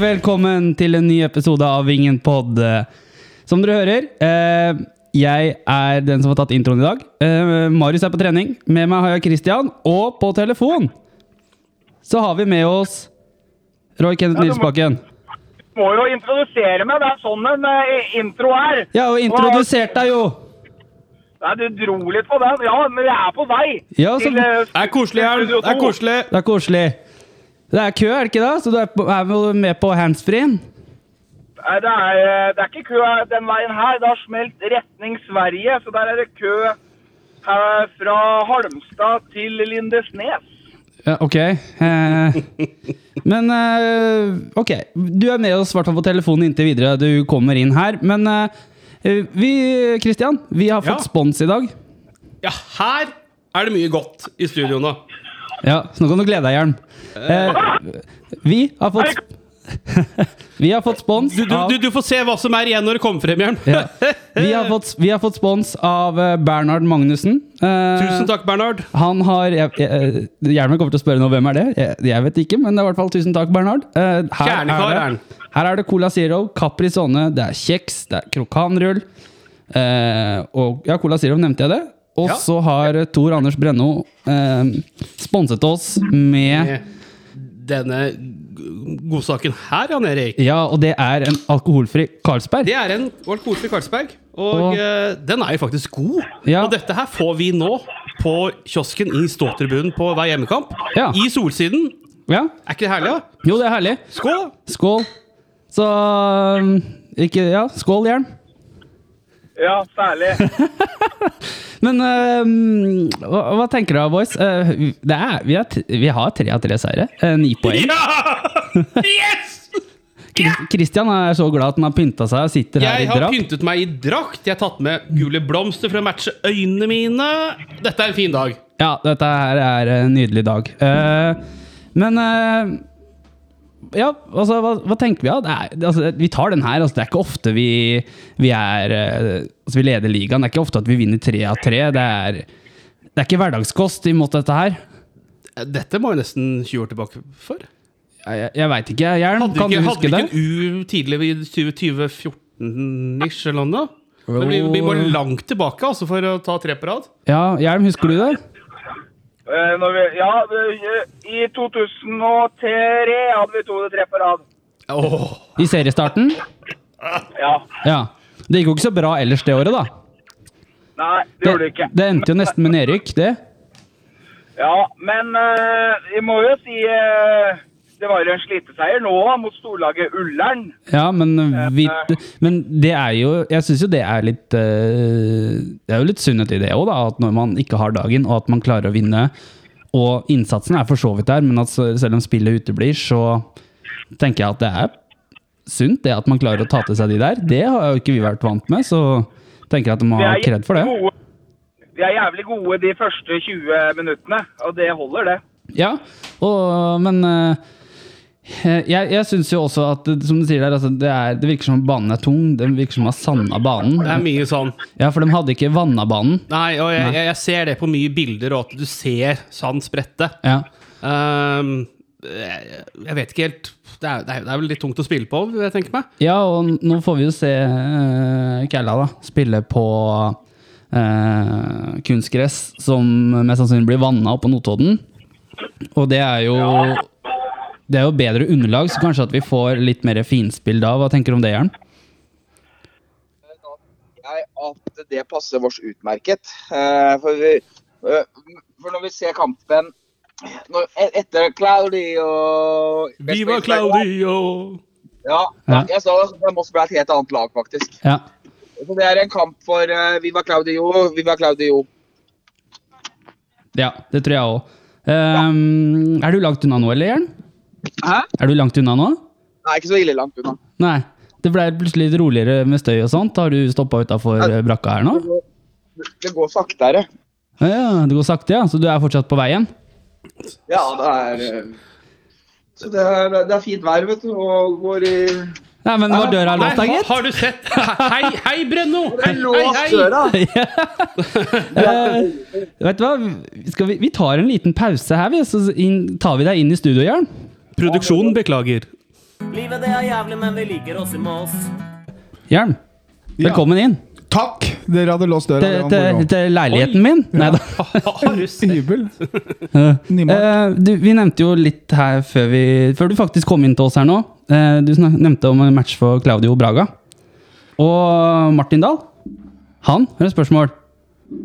velkommen til en ny episode av Vingen pod. Som dere hører, eh, jeg er den som har tatt introen i dag. Eh, Marius er på trening. Med meg har jeg Christian. Og på telefon så har vi med oss Roy Kenneth Ja, du må- Nilsbakken. må jo introdusere meg. Det er sånn en eh, intro er. Ja, og introdusert deg jo! Nei, du dro litt på den. Ja, men jeg er på vei. Ja, så- til, eh, Det er koselig, her. Det er koselig. Det er koselig. Det er kø, er det ikke det? Så du er, på, er vel med på handsfree-en? Nei, Det er, eh, det er ikke kø den veien her. Det har smelt retning Sverige, så der er det kø her fra Halmstad til Lindesnes. Ja, ok. Eh, men eh, ok, du er med oss hvert på telefonen inntil videre. Du kommer inn her. Men eh, vi, Christian, vi har fått Ja. spons i dag. Ja, her er det mye godt i studio nå. Ja, så nå kan du glede deg, Hjelm. Eh, vi har fått Vi har fått spons Du, du, du, du får se hva som er igjen når det kommer frem, Jern. ja. vi, har fått, vi har fått spons av eh, Bernhard Magnussen. Eh, Tusen takk, Bernhard. Han har jeg- jeg- Hjelmen kommer til å spørre nå hvem er det Jeg, jeg vet ikke, men det er i hvert fall tusen takk, Bernhard. Eh, her, Kjernekar er det, her er det Cola Zero, Capri Caprisonne, det er kjeks, det er krokanrull. Eh, og ja, Cola Zero nevnte jeg det. Og Ja. så har Tor Anders Brenno eh, sponset oss med Denne godsaken her, Jan Erik. Ja, og det er en alkoholfri Carlsberg. Det er en alkoholfri Karlsberg, og Og- eh, den er jo faktisk god. Ja. Og dette her får vi nå på kiosken i ståtribunen på hver hjemmekamp. Ja. I solsiden. Ja, Er ikke det herlig, da? Jo, det er herlig. Skål! Skål. Så um, ikke Ja, skål, Jern. Ja, særlig. Men uh, hva, hva tenker du da, boys? Uh, det er, vi, har, vi har tre av tre seire. Uh, Ni poeng. Ja! Yes! Kristian yeah! er så glad at han har pynta seg og sitter her i drakt. Jeg har pyntet meg i drakt. Jeg har tatt med gule blomster for å matche øynene mine. Dette er en fin dag. Ja, dette her er en nydelig dag. Eh, men Ja, altså, hva, hva tenker vi? Er, altså, vi tar den her. Altså, det er ikke ofte vi, vi er eh, Altså, vi leder ligaen. Det er ikke ofte at vi vinner tre av tre. Det er, det er ikke hverdagskost imot dette her. Dette må jo nesten 20 år tilbake for. Jeg, jeg, jeg veit ikke. Jern, kan du huske det? hadde vi ikke en U tidlig i 2014-ish eller noe? Vi, vi må langt tilbake altså, for å ta tre på rad. Ja, Hjelm, husker du det? Eh, når vi, ja, i 2003 hadde vi to eller tre på rad. Oh. I seriestarten? Ja. Ja. Det gikk jo ikke så bra ellers det året, da. Nei, det gjorde det ikke. det endte jo nesten med nedrykk, det. Ja, men eh, vi må jo si eh, det var jo en sliteseier nå mot storlaget Ullern. Ja, men, vi, men det er jo Jeg syns jo det er litt eh, Det er jo litt sunnhet i det òg, da. At når man ikke har dagen, og at man klarer å vinne. Og innsatsen er for så vidt der, men at selv om spillet uteblir, så tenker jeg at det er sunt, det at man klarer å ta til seg de der. Det har jo ikke vi vært vant med, så tenker jeg at de må Vi ha kred for det. Gode, vi er jævlig gode de første 20 minuttene, og det holder, det. Ja, og, men eh, jeg, jeg syns jo også at som du sier der, altså, det, er, det virker som om banen er tung. Det virker som om de har sanda banen. Det er mye sånn. Ja, for de hadde ikke vanna banen. Nei, og jeg, jeg, jeg ser det på mye bilder, og at du ser sand sprette. Ja. Um, jeg, jeg vet ikke helt det er, det, er, det er vel litt tungt å spille på, vil jeg tenke meg. ja, og nå får vi jo se uh, Kælla da, spille på uh, kunstgress som mest sannsynlig blir vanna oppe på Notodden. Og det er jo Det er jo bedre underlag, så kanskje at vi får litt mer finspill da. Hva tenker du om det, Jern? jeg at det passer oss utmerket. Eh, For, vi, eh, for når vi ser kampen når, e- etter Claudio... og Viva Claudio! Ja, Ja. jeg sa det Moss ble et helt annet lag, faktisk. Ja. Så det er en kamp for uh, Viva Claudio, Viva Claudio. ja, det tror jeg òg. er du langt unna nå, eller, Jern? Hæ? Er du langt unna nå? Nei, ikke så ille langt unna. Nei. Det ble plutselig litt roligere med støy og sånt. Har du stoppa utafor brakka her nå? Det går saktere. Ja, det går sakte, ja. Så du er fortsatt på veien? Ja, det er eh, Så det er, det er fint vær, vet du, og går i Nei, men var døra låst, da, gitt? har du sett Hei, hei, Brenno! Hei, hei, hei! døra! uh, vet du hva? Skal vi, vi tar en liten pause her, vi, så inn, tar vi deg inn i studio, Jørn. Produksjonen beklager. Livet det er jævlig, men vi liker oss i Moss. Hjelm, Ja. velkommen inn Takk! Dere hadde låst døra. til, til, til leiligheten min. Nei da. Har du sett? Hybel. Nymark. Eh, du, vi nevnte jo litt her før, vi, før du faktisk kom inn til oss her nå. Eh, du snak, nevnte om en match for Claudio Braga. Og Martin Dahl, han har et spørsmål.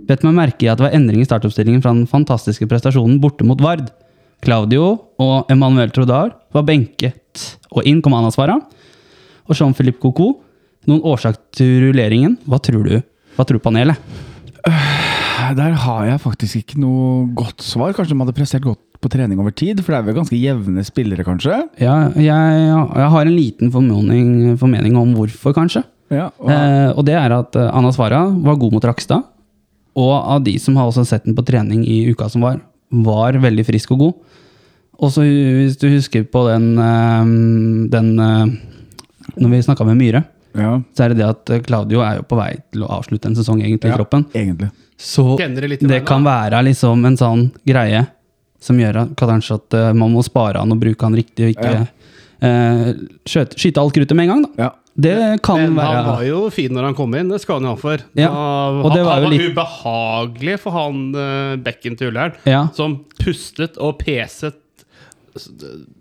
Vet meg merke i at det var endring i startoppstillingen fra den fantastiske prestasjonen borte mot Vard. Claudio og Emmanuel Trodar var benket, og inn kom Anasvara. Og Jean-Philippe Coco. Noen årsak til rulleringen? Hva tror du? Hva tror panelet? Der har jeg faktisk ikke noe godt svar. Kanskje de hadde prestert godt på trening over tid, for det er vel ganske jevne spillere, kanskje? Ja, jeg, jeg har en liten formening, formening om hvorfor, kanskje. Ja, og, Eh, og det er at Anasvara Anna Svara var god mot Rakstad. Og av de som har også sett den på trening i uka som var, var veldig frisk og god. Og så hvis du husker på den, eh, den eh, Når vi snakka med Myhre, ja, så er det det at eh, Claudio er jo på vei til å avslutte en sesong egentlig i Ja. kroppen. egentlig. Så det det kan være liksom en sånn greie som gjør at kanskje at eh, man må spare han og bruke han riktig, og ikke eh, skjøte, skyte alt kruttet med en gang. da. Ja. Det kan Men være han var jo fin når han kom inn, det skal han jo ha for. Ja, Da- og det var han, han var litt- ubehagelig for han uh, bekken til Ullern, Ja. som pustet og peset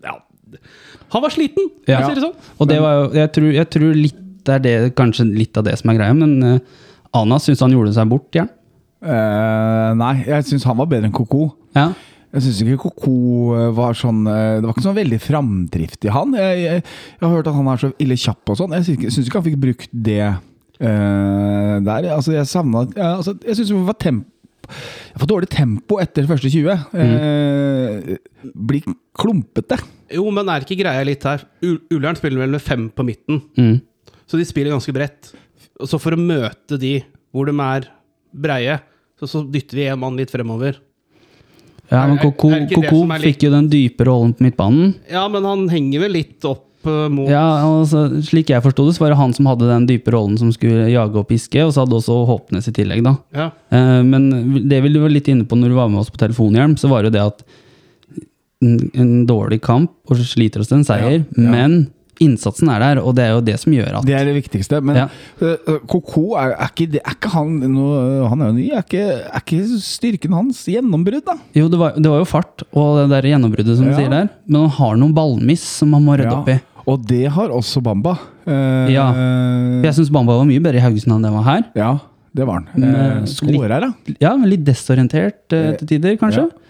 Ja. Han var sliten, for Ja. å si det sånn. Og det var jo, jeg tror, jeg tror litt er det, kanskje litt av det som er greia, men uh, Anna syns han gjorde seg bort, ja. Uh, nei, jeg syns han var bedre enn Koko. ja. Jeg syns ikke Koko eh, var sånn eh, Det var ikke sånn veldig framdrift i han. Jeg, jeg, jeg har hørt at han er så ille kjapp og sånn. Jeg syns ikke, han fikk brukt det uh, der. Altså, jeg savna ja, altså, Jeg syns det var tempo Jeg får dårlig tempo etter de første 20. Eh, blir klumpete. Jo, men er ikke greia litt her Ullern spiller vel med fem på midten, Mm. så de spiller ganske bredt. Og så for å møte de hvor de er breie, så, så dytter vi en mann litt fremover. Ja men er- Koko, er Koko litt- fikk jo den dype rollen på midtbanen. Ja, men han henger vel litt opp eh, mot Ja, altså, Slik jeg forsto det, så var det han som hadde den dype rollen som skulle jage og piske, og så hadde også Håpnes i tillegg, da. Ja. Eh, Men det vi var litt inne på når du var med oss på telefonhjelm, så var jo det at en, en dårlig kamp, og så sliter oss til en seier, Ja, ja. men innsatsen er der, og det er jo det som gjør at Det er det viktigste. Men Ja. eh, eh, Koko, er, er, ikke, er ikke han noe, Han er jo ny. Er ikke, er ikke styrken hans gjennombrudd, da? Jo, det var, det var jo fart og det der gjennombruddet som du Ja. sier der, men han har noen ballmiss som han må rydde opp i. Og det har også Bamba. Eh, Ja. Jeg syns Bamba var mye bedre i Haugesund enn det var her. ja, det var han. Eh, eh, Skårer, da. Ja, litt desorientert Eh, til tider, kanskje. Ja.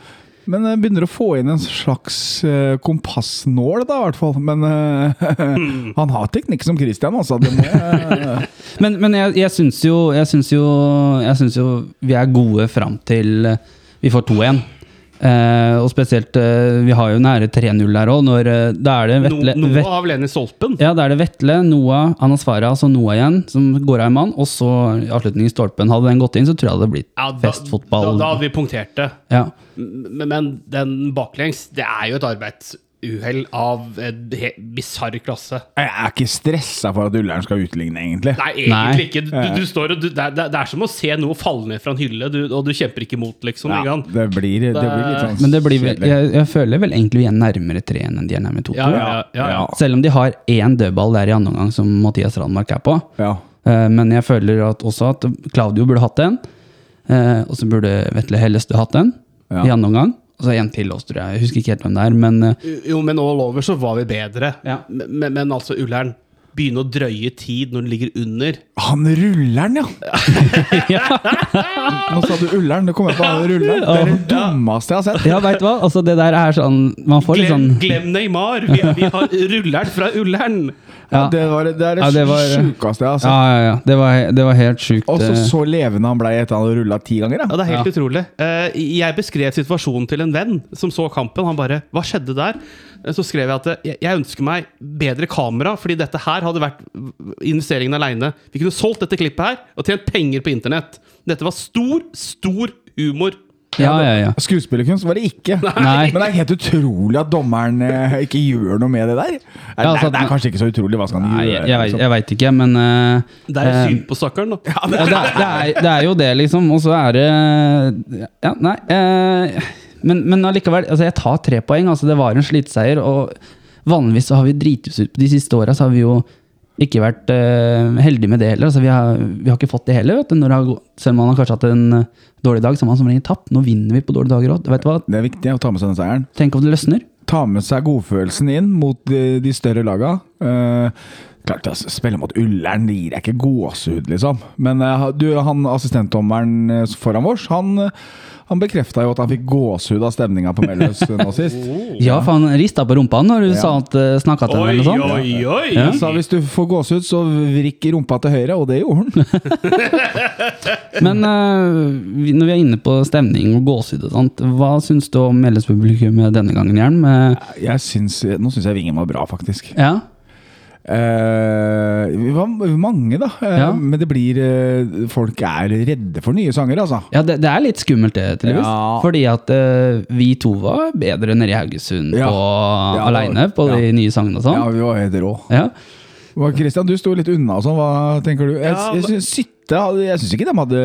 Men jeg begynner å få inn en slags eh, kompassnål, da, i hvert fall. Men eh, han har teknikk som Christian, altså. Det må jeg Men, men jeg, jeg syns jo, jo, jo vi er gode fram til eh, vi får 2-1. Eh, og spesielt eh, Vi har jo nære 3-0 der òg. Da er det No, Vetle noe Vet- av Lene i stolpen. Ja, da er det Vetle, Noah, Anasfara, altså Noah igjen, som går av en mann. Og så avslutning i stolpen. Hadde den gått inn, så tror jeg det hadde blitt Ja, da, festfotball. Da, da hadde vi punktert det. Ja. Men, men den baklengs, det er jo et arbeidsuhell av en helt bisarr klasse. Jeg er ikke stressa for at Ullern skal utligne, egentlig. Nei, egentlig Nei. ikke. Du, du står og du, det, er, det er som å se noe falle ned fra en hylle, du, og du kjemper ikke imot, liksom. Ja, det, blir, det blir litt sånn Men det blir jeg, jeg føler vel egentlig vi er nærmere 3-1 enn de er nærmere 2-2. Ja, ja, ja, ja. Ja. Selv om de har én dødball der i andre omgang som Mathias Randmark er på. Ja. Eh, Men jeg føler at også at Claudio burde hatt en. eh, Og så burde Vetle Hellestø hatt en Ja. i andre omgang. Så en til oss, tror jeg. Jeg husker ikke helt hvem det er, men eh, Jo, men all over så var vi bedre. Ja. Men, men, men altså, Ullern begynner å drøye tid når den ligger under. Han rulleren, ja! Nå sa du Ullern. Det kommer jeg på han rulleren. Det er det dummeste jeg har sett. Ja, veit du hva? Altså, det der er sånn Man får litt Glem, sånn glem Neymar! Vi, vi har rulleren fra Ullern! Ja, det, var, det er det, Ja, det var- sjukeste altså. Ja, ja, ja. Det var, det var helt sjukt. Og så eh. så levende han ble etter han hadde rulla ti ganger. Ja, det er helt utrolig. Eh, jeg beskrev situasjonen til en venn som så kampen. Han bare 'Hva skjedde der?' Eh, Så skrev jeg at jeg ønsker meg bedre kamera, fordi dette her hadde vært investeringen aleine. Vi kunne solgt dette klippet her og tjent penger på internett. Dette var stor, stor humor. Ja, ja, ja. Skuespillerkunst var det ikke. Nei. Men det er helt utrolig at dommeren eh, ikke gjør noe med det der. Det er, Ja, altså, det er kanskje ikke så utrolig. Hva skal han Nei, gjøre? jeg, jeg, vet- liksom? jeg veit ikke, men eh, Det er jo synd på stakkaren, da. ja, det, er, det, er, det er jo det, liksom. Og så er det Ja, nei. eh, men, men allikevel, altså jeg tar tre poeng. Altså det var en sliteseier. Og vanligvis så har vi driti oss ut på de siste åra, så har vi jo ikke vært eh, heldige med det heller. Altså, vi, har, vi har ikke fått det heller. Vet du, når det har, selv om man har kanskje hatt en eh, dårlig dag, så har man som regel tapt. Nå vinner vi på dårlige dager òg. Det er viktig å ta med seg den seieren. Tenk om det løsner. Ta med seg godfølelsen inn mot de, de større laga. Uh, klart, altså, Spille mot Ullern det gir deg ikke gåsehud, liksom. Men uh, du, han assistentdommeren eh, foran vårs, han, eh, han bekrefta jo at han fikk gåsehud av stemninga på Melløs nå sist. Ja, for han rista på rumpa når du sa at uh, snakka til ham eller noe sånt. oi, oi! Ja. Han sa hvis du får gåsehud, så vrikk rumpa til høyre, og det gjorde han. Men uh, når vi er inne på stemning og gåsehud og sånt, hva syns du om medlemspublikummet denne gangen, Jern? Jeg syns, nå syns jeg Vingen var bra, faktisk. Ja? Eh, vi var mange, da. Ja. Men det blir uh, Folk er redde for nye sanger, altså. Ja, det, det er litt skummelt det, tydeligvis. Ja. Fordi at vi to var bedre nede i Haugesund Ja. på, Ja, aleine på de nye sangene og Ja, sånn. vi var helt rå. Ja. Christian, du sto litt unna og sånn. Hva tenker du? Jeg, Ja, jeg, synes Sytte hadde- Jeg syns ikke de hadde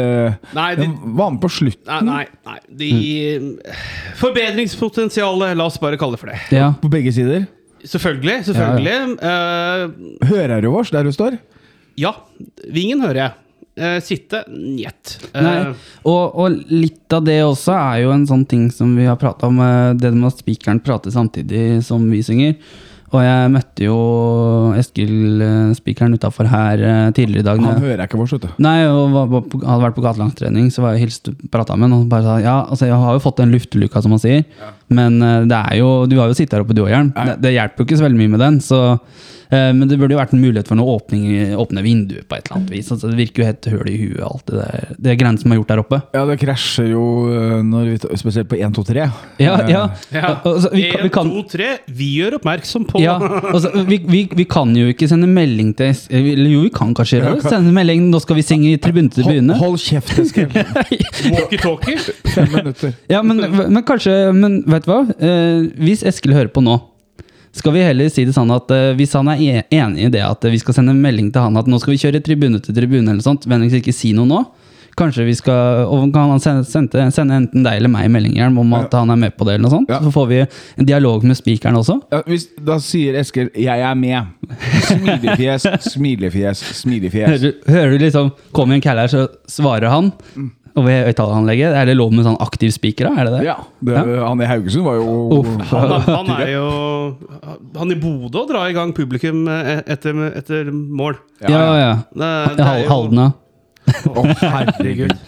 Nei, De de, var med på slutten. nei, nei, nei. De Forbedringspotensialet, la oss bare kalle det for det. ja. På begge sider. Selvfølgelig. selvfølgelig. Eh, Hører du vårs der du står? ja, Vingen hører jeg. Uh, sitte njet. Uh. Og, og litt av det også er jo en sånn ting som vi har prata om, det med at spikeren prater samtidig som vi synger. Og jeg møtte jo Eskil, eh, spikeren utafor her eh, tidligere i dag. Han hører jeg ikke vårs, vet du. Nei, og hadde vært på gatelangstrening, så var jeg hilst prata med ham. Og han bare sa ja, altså jeg har jo fått den luftelukka, som han sier. Men eh, det er jo, du har jo sittet her oppe, du òg, Jern. Det, det hjelper jo ikke så veldig mye med den. Så, men det burde jo vært en mulighet for å åpne vinduet på et eller annet vis. Altså, det virker jo helt høl i huet, alt det der. Det greiene som er gjort der oppe. Ja, det krasjer jo eh, når vi, spesielt på 1, 2, 3. Ja, ja. ja. Altså, vi, kan- vi En, kan, to, tre. Vi gjør oppmerksom på ja, altså, vi, vi, vi kan jo ikke sende melding til Eller jo, vi kan kanskje gjøre det. Sende melding 'nå skal vi synge i tribune til Hold, tribune'. hold kjeft, Eskil. walkietalkie. Fem minutter. Ja, men, men kanskje Men vet du hva? Eh, hvis Eskil hører på nå, skal vi heller si det sånn at uh, hvis han er e- enig i det at vi skal sende en melding til han at nå skal vi kjøre tribune til tribune, eller sånt, vennligst ikke si noe nå. Kanskje vi skal Og kan han sende, sende, sende enten deg eller meg meldinger om at han er med på det, eller noe sånt. Ja. Så får vi en dialog med spikeren også. Ja, hvis, da sier Eskil 'jeg er med'. Smilefjes, smilefjes, smilefjes. Hører, hører du liksom Kommer en kall her, så svarer han over høyttaleranlegget. Er det lov med sånn aktiv spiker. Er det det? Ja, det, Han i Haugesund var jo oh, Han, er- han er jo Han i Bodø drar i gang publikum eh, etter, etter mål. Ja, ja. Det, det er jo- Halden, ja. Å, herregud.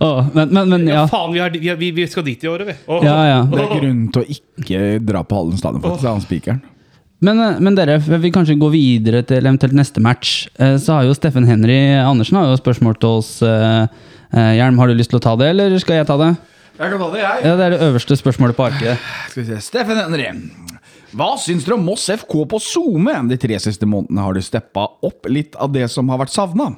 Oh, men, men, men Ja, ja. faen, vi, er, vi, vi, skal dit i året, vi. Oh, Ja, ja. Det er grunn til å ikke dra på Hallen stadion, faktisk. Det er han spikeren. Men, eh, men dere, før vi kanskje går videre til eventuelt neste match, eh, så har jo Steffen Henry Andersen har jo spørsmål til oss. Eh, Hjelm, har du lyst til å ta det, eller skal jeg ta det? Jeg kan ta det, jeg. Ja, Det er det øverste spørsmålet på arket. Skal vi se. Steffen Henry. Hva syns dere om Moss FK på SoMe? De tre siste månedene har du steppa opp litt av det som har vært savna.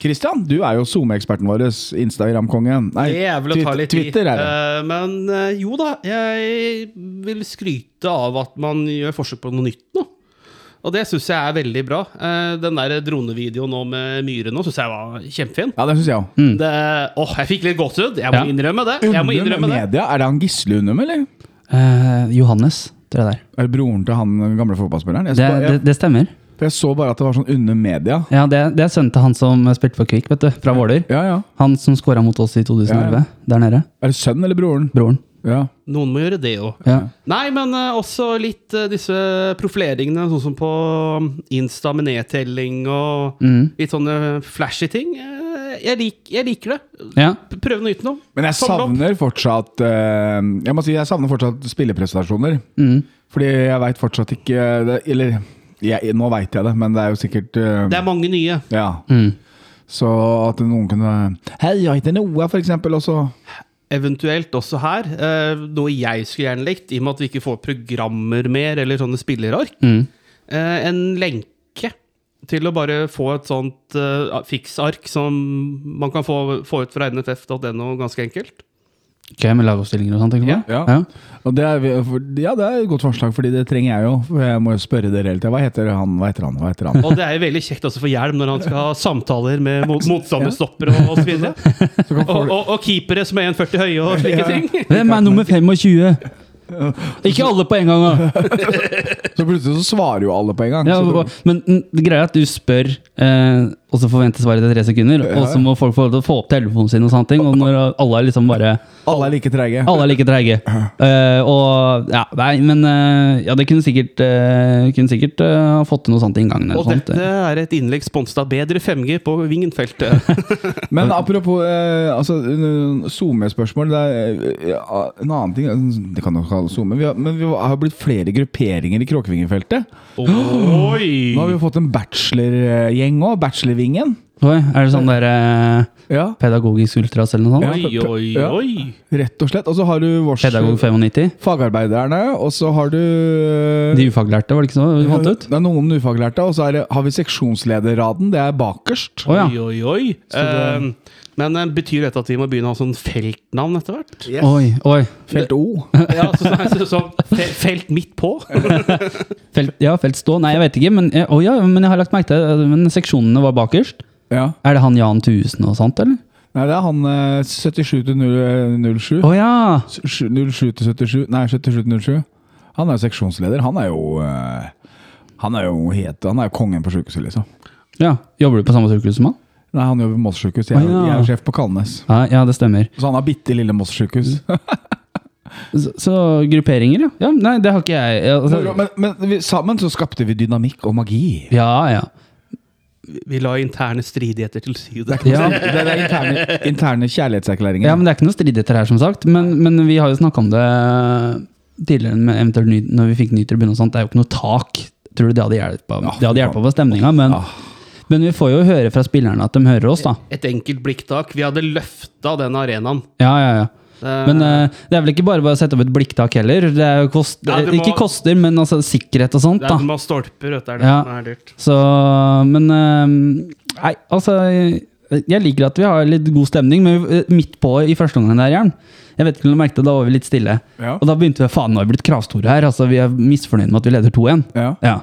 Kristian, du er jo SoMe-eksperten vår. Instagram-kongen. Nei, Det er vel å ta Twitter- litt. Twitter er det. Uh, men uh, jo da, jeg vil skryte av at man gjør forsøk på noe nytt nå. Og det syns jeg er veldig bra. Eh, den der dronevideoen nå med myre nå syns jeg var kjempefin. Ja, det synes jeg også. Mm. Det, åh, jeg fikk litt gåsehud. Jeg må Ja. innrømme det. Jeg må Unnum innrømme det. Media, er det han Gisle Unnum, eller? Eh, Johannes, tror jeg det er. Er det broren til han gamle fotballspilleren? Jeg, Det, bare, jeg, det stemmer. for jeg så bare at det var sånn Unnum Media. Ja, det, det er sønnen til han som spilte for Kvikk, vet du. Fra Våler. Ja, ja. Han som skåra mot oss i 2011. Ja, ja. Der nede. Er det sønnen eller broren? Broren. Ja. Noen må gjøre det òg. Ja. Nei, men uh, også litt uh, disse profileringene, sånn som på um, Insta med nedtelling og Mm. litt sånne flashy ting. Uh, Jeg, lik, jeg liker det. ja. Prøv noe nytt nå. Men jeg savner fortsatt Jeg må si jeg savner fortsatt spilleprestasjoner. Mm. Fordi jeg veit fortsatt ikke det, Eller jeg, nå veit jeg det, men det er jo sikkert Det er mange nye. Ja. Mm. Så at noen kunne Hei, jeg heter Noah, for eksempel, og så Eventuelt også her. Eh, noe jeg skulle gjerne likt, i og med at vi ikke får programmer mer, eller sånne spillerark. Mm. Eh, en lenke til å bare få et sånt eh, fiksark som man kan få, få ut fra nff.no ganske enkelt. Ok, med lagoppstillinger og sånn, på? Ja. Ja. Og det er, for, ja, det er et godt forslag, fordi det trenger jeg jo. For jeg må jo spørre dere hele tida. Hva heter han? Hva heter han? Hva heter han? Og det er jo veldig kjekt også for Hjelm når han skal ha samtaler med mot, motstanderstoppere og, og så videre. Og, og, og keepere som er 1,40 høye og slike Ja. ting. Hvem er nummer 25? Ikke alle på en gang, da! Så plutselig så svarer jo alle på en gang. Ja, så og- men greia er at du spør, eh, og så forventer svaret etter tre sekunder, og så må folk få få opp telefonen sin, og sånne ting, og når alle er liksom bare alle er like treige. Alle er like treige. Uh, og ja, nei, men uh, Ja, det kunne sikkert uh, Kunne sikkert uh, fått til noe sånt i inngangen. Og sånt. dette er et innlegg sponset av Bedre 5G på Vingenfeltet. Men apropos uh, altså, SoMe-spørsmål. Det er en annen ting eh, Det kan jo kalles SoMe. Men vi har blitt flere grupperinger i Kråkevingerfeltet. Oi! Nå har vi fått en bachelorgjeng òg. Bachelorvingen. Oi, er det sånn der eh, Ja, pedagogisk ultras eller noe sånt? Oi, oi, Ja. oi! rett og slett. Og så har du vårs Pedagog 95? fagarbeiderne, og så har du eh, De ufaglærte, var det ikke sånn vi fant ut? Det er noen ufaglærte, og så er det, har vi seksjonslederraden. Det er bakerst. Å ja. Oi, oi, oi. Men uh, betyr dette at vi må begynne å ha sånn feltnavn etter hvert? Oi, oi. Felt O. Ja, så, så, så, så, felt midt på? Felt, ja, felt stå. Nei, jeg vet ikke, men, å ja, men jeg har lagt merke til eh, Men seksjonene var bakerst. Ja. Er det han Jan Tusen og sånt, eller? Nei, det er han eh, 77 til 0, 07. Å ja! 07 til 77. Nei, 77 til 07. Han er jo seksjonsleder. Han er jo Han er jo het Han er jo kongen på sjukehuset, liksom. ja. Jobber du på samme sykehus som han? Nei, han jobber på Moss sjukehus. Jeg, ah, ja. jeg er sjef på Kalnes. Ja, ja, det stemmer. Så han har bitte lille Moss sjukehus. Så, så grupperinger, ja. ja. Nei, det har ikke jeg. altså, men men vi, sammen så skapte vi dynamikk og magi. ja, ja. Vi la interne stridigheter til side. Ja. Det er interne, interne kjærlighetserklæringer. Ja, men Det er ikke noen stridigheter her, som sagt. Men, men vi har jo snakka om det tidligere, med eventuelt ny, når vi fikk ny tribune og sånt. Det er jo ikke noe tak. Tror du det hadde hjulpet Ja, det hadde hjulpet på stemninga? Men, Ah. Men vi får jo høre fra spillerne at de hører oss, da. Et enkelt blikktak. Vi hadde løfta den arenaen. Ja, ja, ja. Men uh, det er vel ikke bare bare å sette opp et blikktak heller. Det er jo kost, Ja, det må- Ikke koster, men altså sikkerhet og sånt, det er da. med stolper, vet du. Det er det Ja. som er dyrt. Så, men uh, Nei, altså Jeg liker at vi har litt god stemning, men eh, midt på i første omgang der, Jern Jeg vet ikke om du merket det, da var vi litt stille. Ja. Og da begynte vi faen, nå har vi blitt kravstore her. Altså, vi er misfornøyd med at vi leder 2-1. Ja. Ja.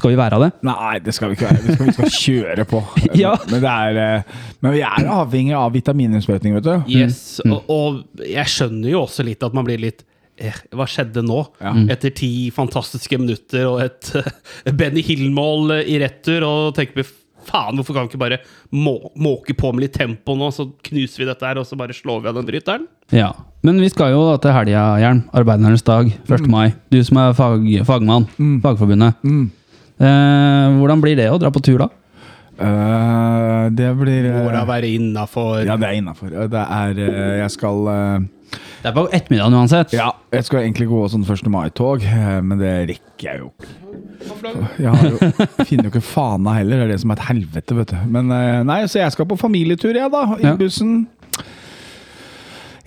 Skal vi være av det? Nei, det skal vi ikke være. Vi skal, vi skal kjøre på. Ja. Men, det er, eh, men vi er avhengig av vitamininnsprøytning, vet du. Yes, og, og jeg skjønner jo også litt at man blir litt eh, Hva skjedde nå? Ja. Etter ti fantastiske minutter og et uh, Benny Hill-mål i retur, og tenker vi faen, hvorfor kan vi ikke bare må, måke på med litt tempo nå, så knuser vi dette her, og så bare slår vi av den bryteren? Ja. Men vi skal jo da til helga, Jern. Arbeidernes dag. 1. mai. Du som er fag, fagmann. Fagforbundet. Mm. Eh, hvordan blir det å dra på tur, da? Eh, det blir Må da være innafor Ja, det er innafor. Det er Jeg skal eh, Det er på ettermiddagen uansett. Ja, jeg skal egentlig gå sånn 1. mai-tog, men det rekker jeg jo ikke. Jeg, har jo, finner jo ikke fana heller, det er det som er et helvete, vet du. Men eh, nei, så jeg skal på familietur, jeg, da. I Ja. bussen.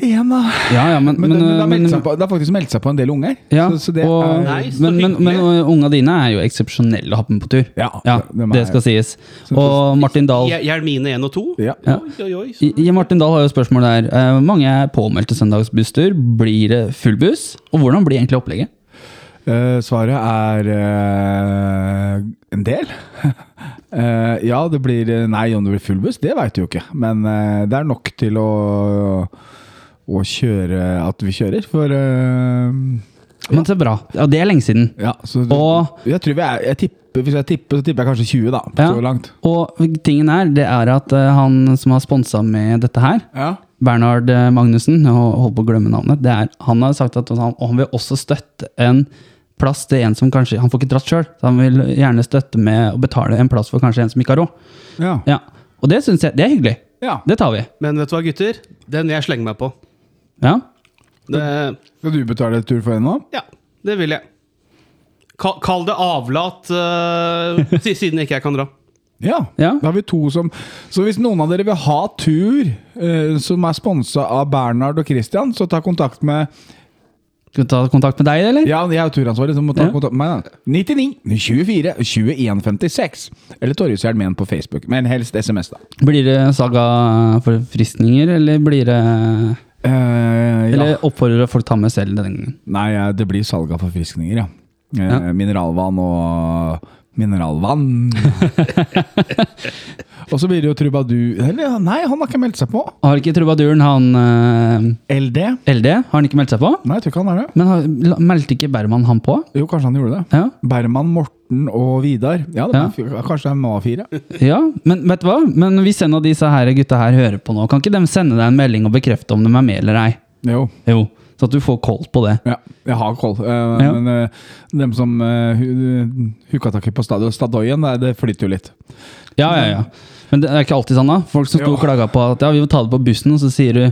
Da. Ja, ja, men, Men, det, men det, har men- meldt seg på, det har faktisk meldt seg på en del unger. Ja, så, så det og, er, nice, men, men, men unga dine er jo eksepsjonelle å ha med på tur. Ja, Ja, de er- det skal sies. Så- Og Martin Dahl Hjelmine 1 og 2? Ja. Ja. Oi, oi, oi. I- Martin Dahl har jo spørsmål der. Uh, mange er påmeldte søndagsbusstur. Blir det full buss? Og hvordan blir egentlig opplegget? Uh, svaret er uh, en del. Eh, ja, det blir Nei, om det blir full buss, det veit du jo ikke. Men eh, det er nok til å, å kjøre At vi kjører. For eh, Men så bra. Og det er lenge siden. Ja, så Og- jeg tror vi er jeg tipper, Hvis jeg tipper, så tipper jeg kanskje 20, da. Ja. Så langt. Og tingen er, det er at eh, han som har sponsa med dette her, Ja. Bernhard eh, Magnussen, jeg holdt på å glemme navnet, det er, han har sagt at han, og han vil også støtte en plass til en som kanskje Han får ikke dratt sjøl, så han vil gjerne støtte med å betale en plass for kanskje en som ikke har råd. Ja. Ja. Og det syns jeg det er hyggelig. ja. Det tar vi. Men vet du hva, gutter? Den vil jeg slenge meg på. Ja. Det, Skal du betale tur for henne nå? ja, det vil jeg. Kall, kall det avlat, eh, si- siden ikke jeg kan dra. Ja. Ja. Da har vi to som Så hvis noen av dere vil ha tur eh, som er sponsa av Bernhard og Christian, så ta kontakt med Skal vi ta kontakt med deg, eller? Ja, jeg er turansvarlig, så må ta Ja. kontakt med meg. da. 99 24 21 56. Eller Torjus Hjelmen på Facebook. Men helst SMS, da. Blir det saga forfriskninger, eller blir det Ja. Eller oppfordrer folk ta med selv denne gangen? Nei, det blir salg av forfriskninger, ja. Eh, Ja. Mineralvann og Mineralvann. og så blir det jo trubadur Eller nei, han har ikke meldt seg på. Har ikke trubaduren han eh, LD? LD? Har han ikke meldt seg på? Nei, jeg tror ikke han er det. Men har, la- meldte ikke Berman han på? Jo, kanskje han gjorde det. Ja. Berman, Morten og Vidar. Ja, det var, fi- kanskje de var fire. ja, men vet du hva? Men hvis en av disse her gutta her hører på nå, kan ikke de sende deg en melding og bekrefte om de er med eller ei? Jo. Jo, så at du får koll på det. Ja, jeg har koll. Uh, Ja. Men uh, dem som uh, hooka tak i på stadion, Stadoyen, det, det flytter jo litt. Ja, ja, ja. Men det er ikke alltid sånn, da. Folk som sto og klaga på at ja, vi må ta det på bussen, og så sier du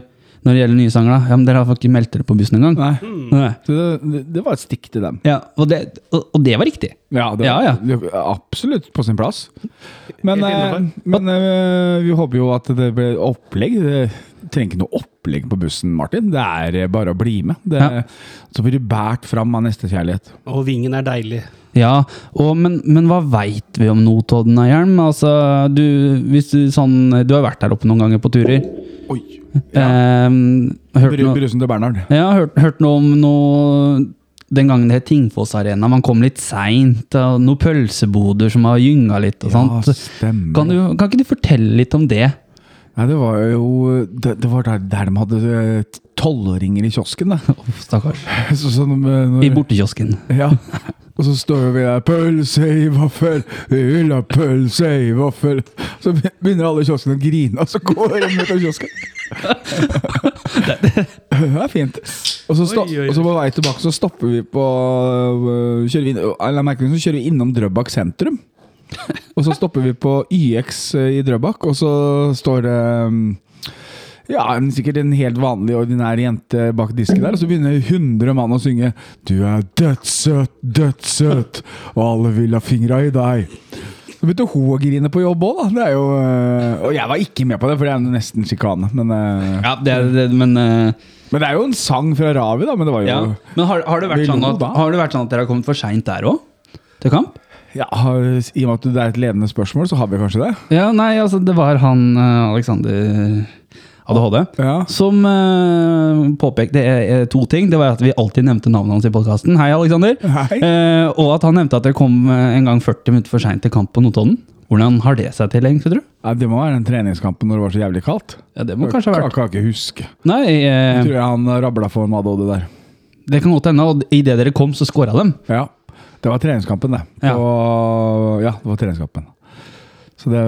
når det gjelder nye sanger, da Ja, men dere har ikke meldt dere på bussen engang. Nei. Nei. Det, det, det var et stikk til dem. Ja, og det, og, og det var riktig. Ja, det, Ja, ja. det var absolutt på sin plass. Men, eh, men eh, vi håper jo at det blir opplegg. Trenger ikke noe opplegg på bussen, Martin. Det er eh, bare å bli med. Det, Ja. Så blir du båret fram av nestekjærlighet. Og vingen er deilig. Ja, og, men, men hva veit vi om Notodden hjelm? Altså, du, hvis du, sånn, du har vært der oppe noen ganger på turer. Oi! Ja. Eh, brusen til Bernhard. ja, hørt, hørt noe om noe Den gangen det het Tingfoss Arena. Man kom litt seint. Noen pølseboder som har gynga litt. og Ja, sånt. Kan, du, kan ikke du fortelle litt om det? Ja, det var jo Det, det var der, der de hadde eh, tolvåringer i kiosken, da. Oh, Stakkars. Så, så når, når, I bortekiosken. Ja. Og så står vi der 'Pølse i vaffel, vi vil ha pølse i vaffel'. Så begynner alle i kiosken å grine, og så går de ut av kiosken. Det er fint. Og så, stopp, og så på vei tilbake så stopper vi på øh, kjører vi, inn, eller merker så kjører vi innom Drøbak sentrum. Og så stopper vi på YX i Drøbak, og så står det um, ja, sikkert en helt vanlig, ordinær jente bak disken der, og så begynner 100 mann å synge 'Du er dødssøt, dødssøt, og alle vil ha fingra i deg'. Så begynte hun å grine på jobb òg, da. Det jo, øh, og jeg var ikke med på det, for det er nesten sjikane. Men, øh, Ja, det er det, men eh, men det er jo en sang fra Ravi, da. Men det var jo ja. Men har, har, det vært sånn at, har det vært sånn at dere har kommet for seint der òg? Til kamp? Ja, I og med at det er et ledende spørsmål, så har vi kanskje det. Ja, nei, altså det var han eh, Alexander ADHD Ja. som uh, påpekte eh, to ting. Det var at vi alltid nevnte navnet hans i podkasten. Hei, Alexander. Hei. Uh, og at han nevnte at dere kom en gang 40 minutter for seint til kamp på Notodden. Hvordan har det seg til, egentlig, tror du? Ja, det må være den treningskampen når det var så jævlig kaldt. Ja, Det må kanskje ha vært. Jeg kan ikke huske. Nei, Jeg tror jeg han rabla for en ADHD der. det kan godt hende. Og idet dere kom, så scora dem. Ja, det var treningskampen, det. Ja. og, ja, det var treningskampen. Så det,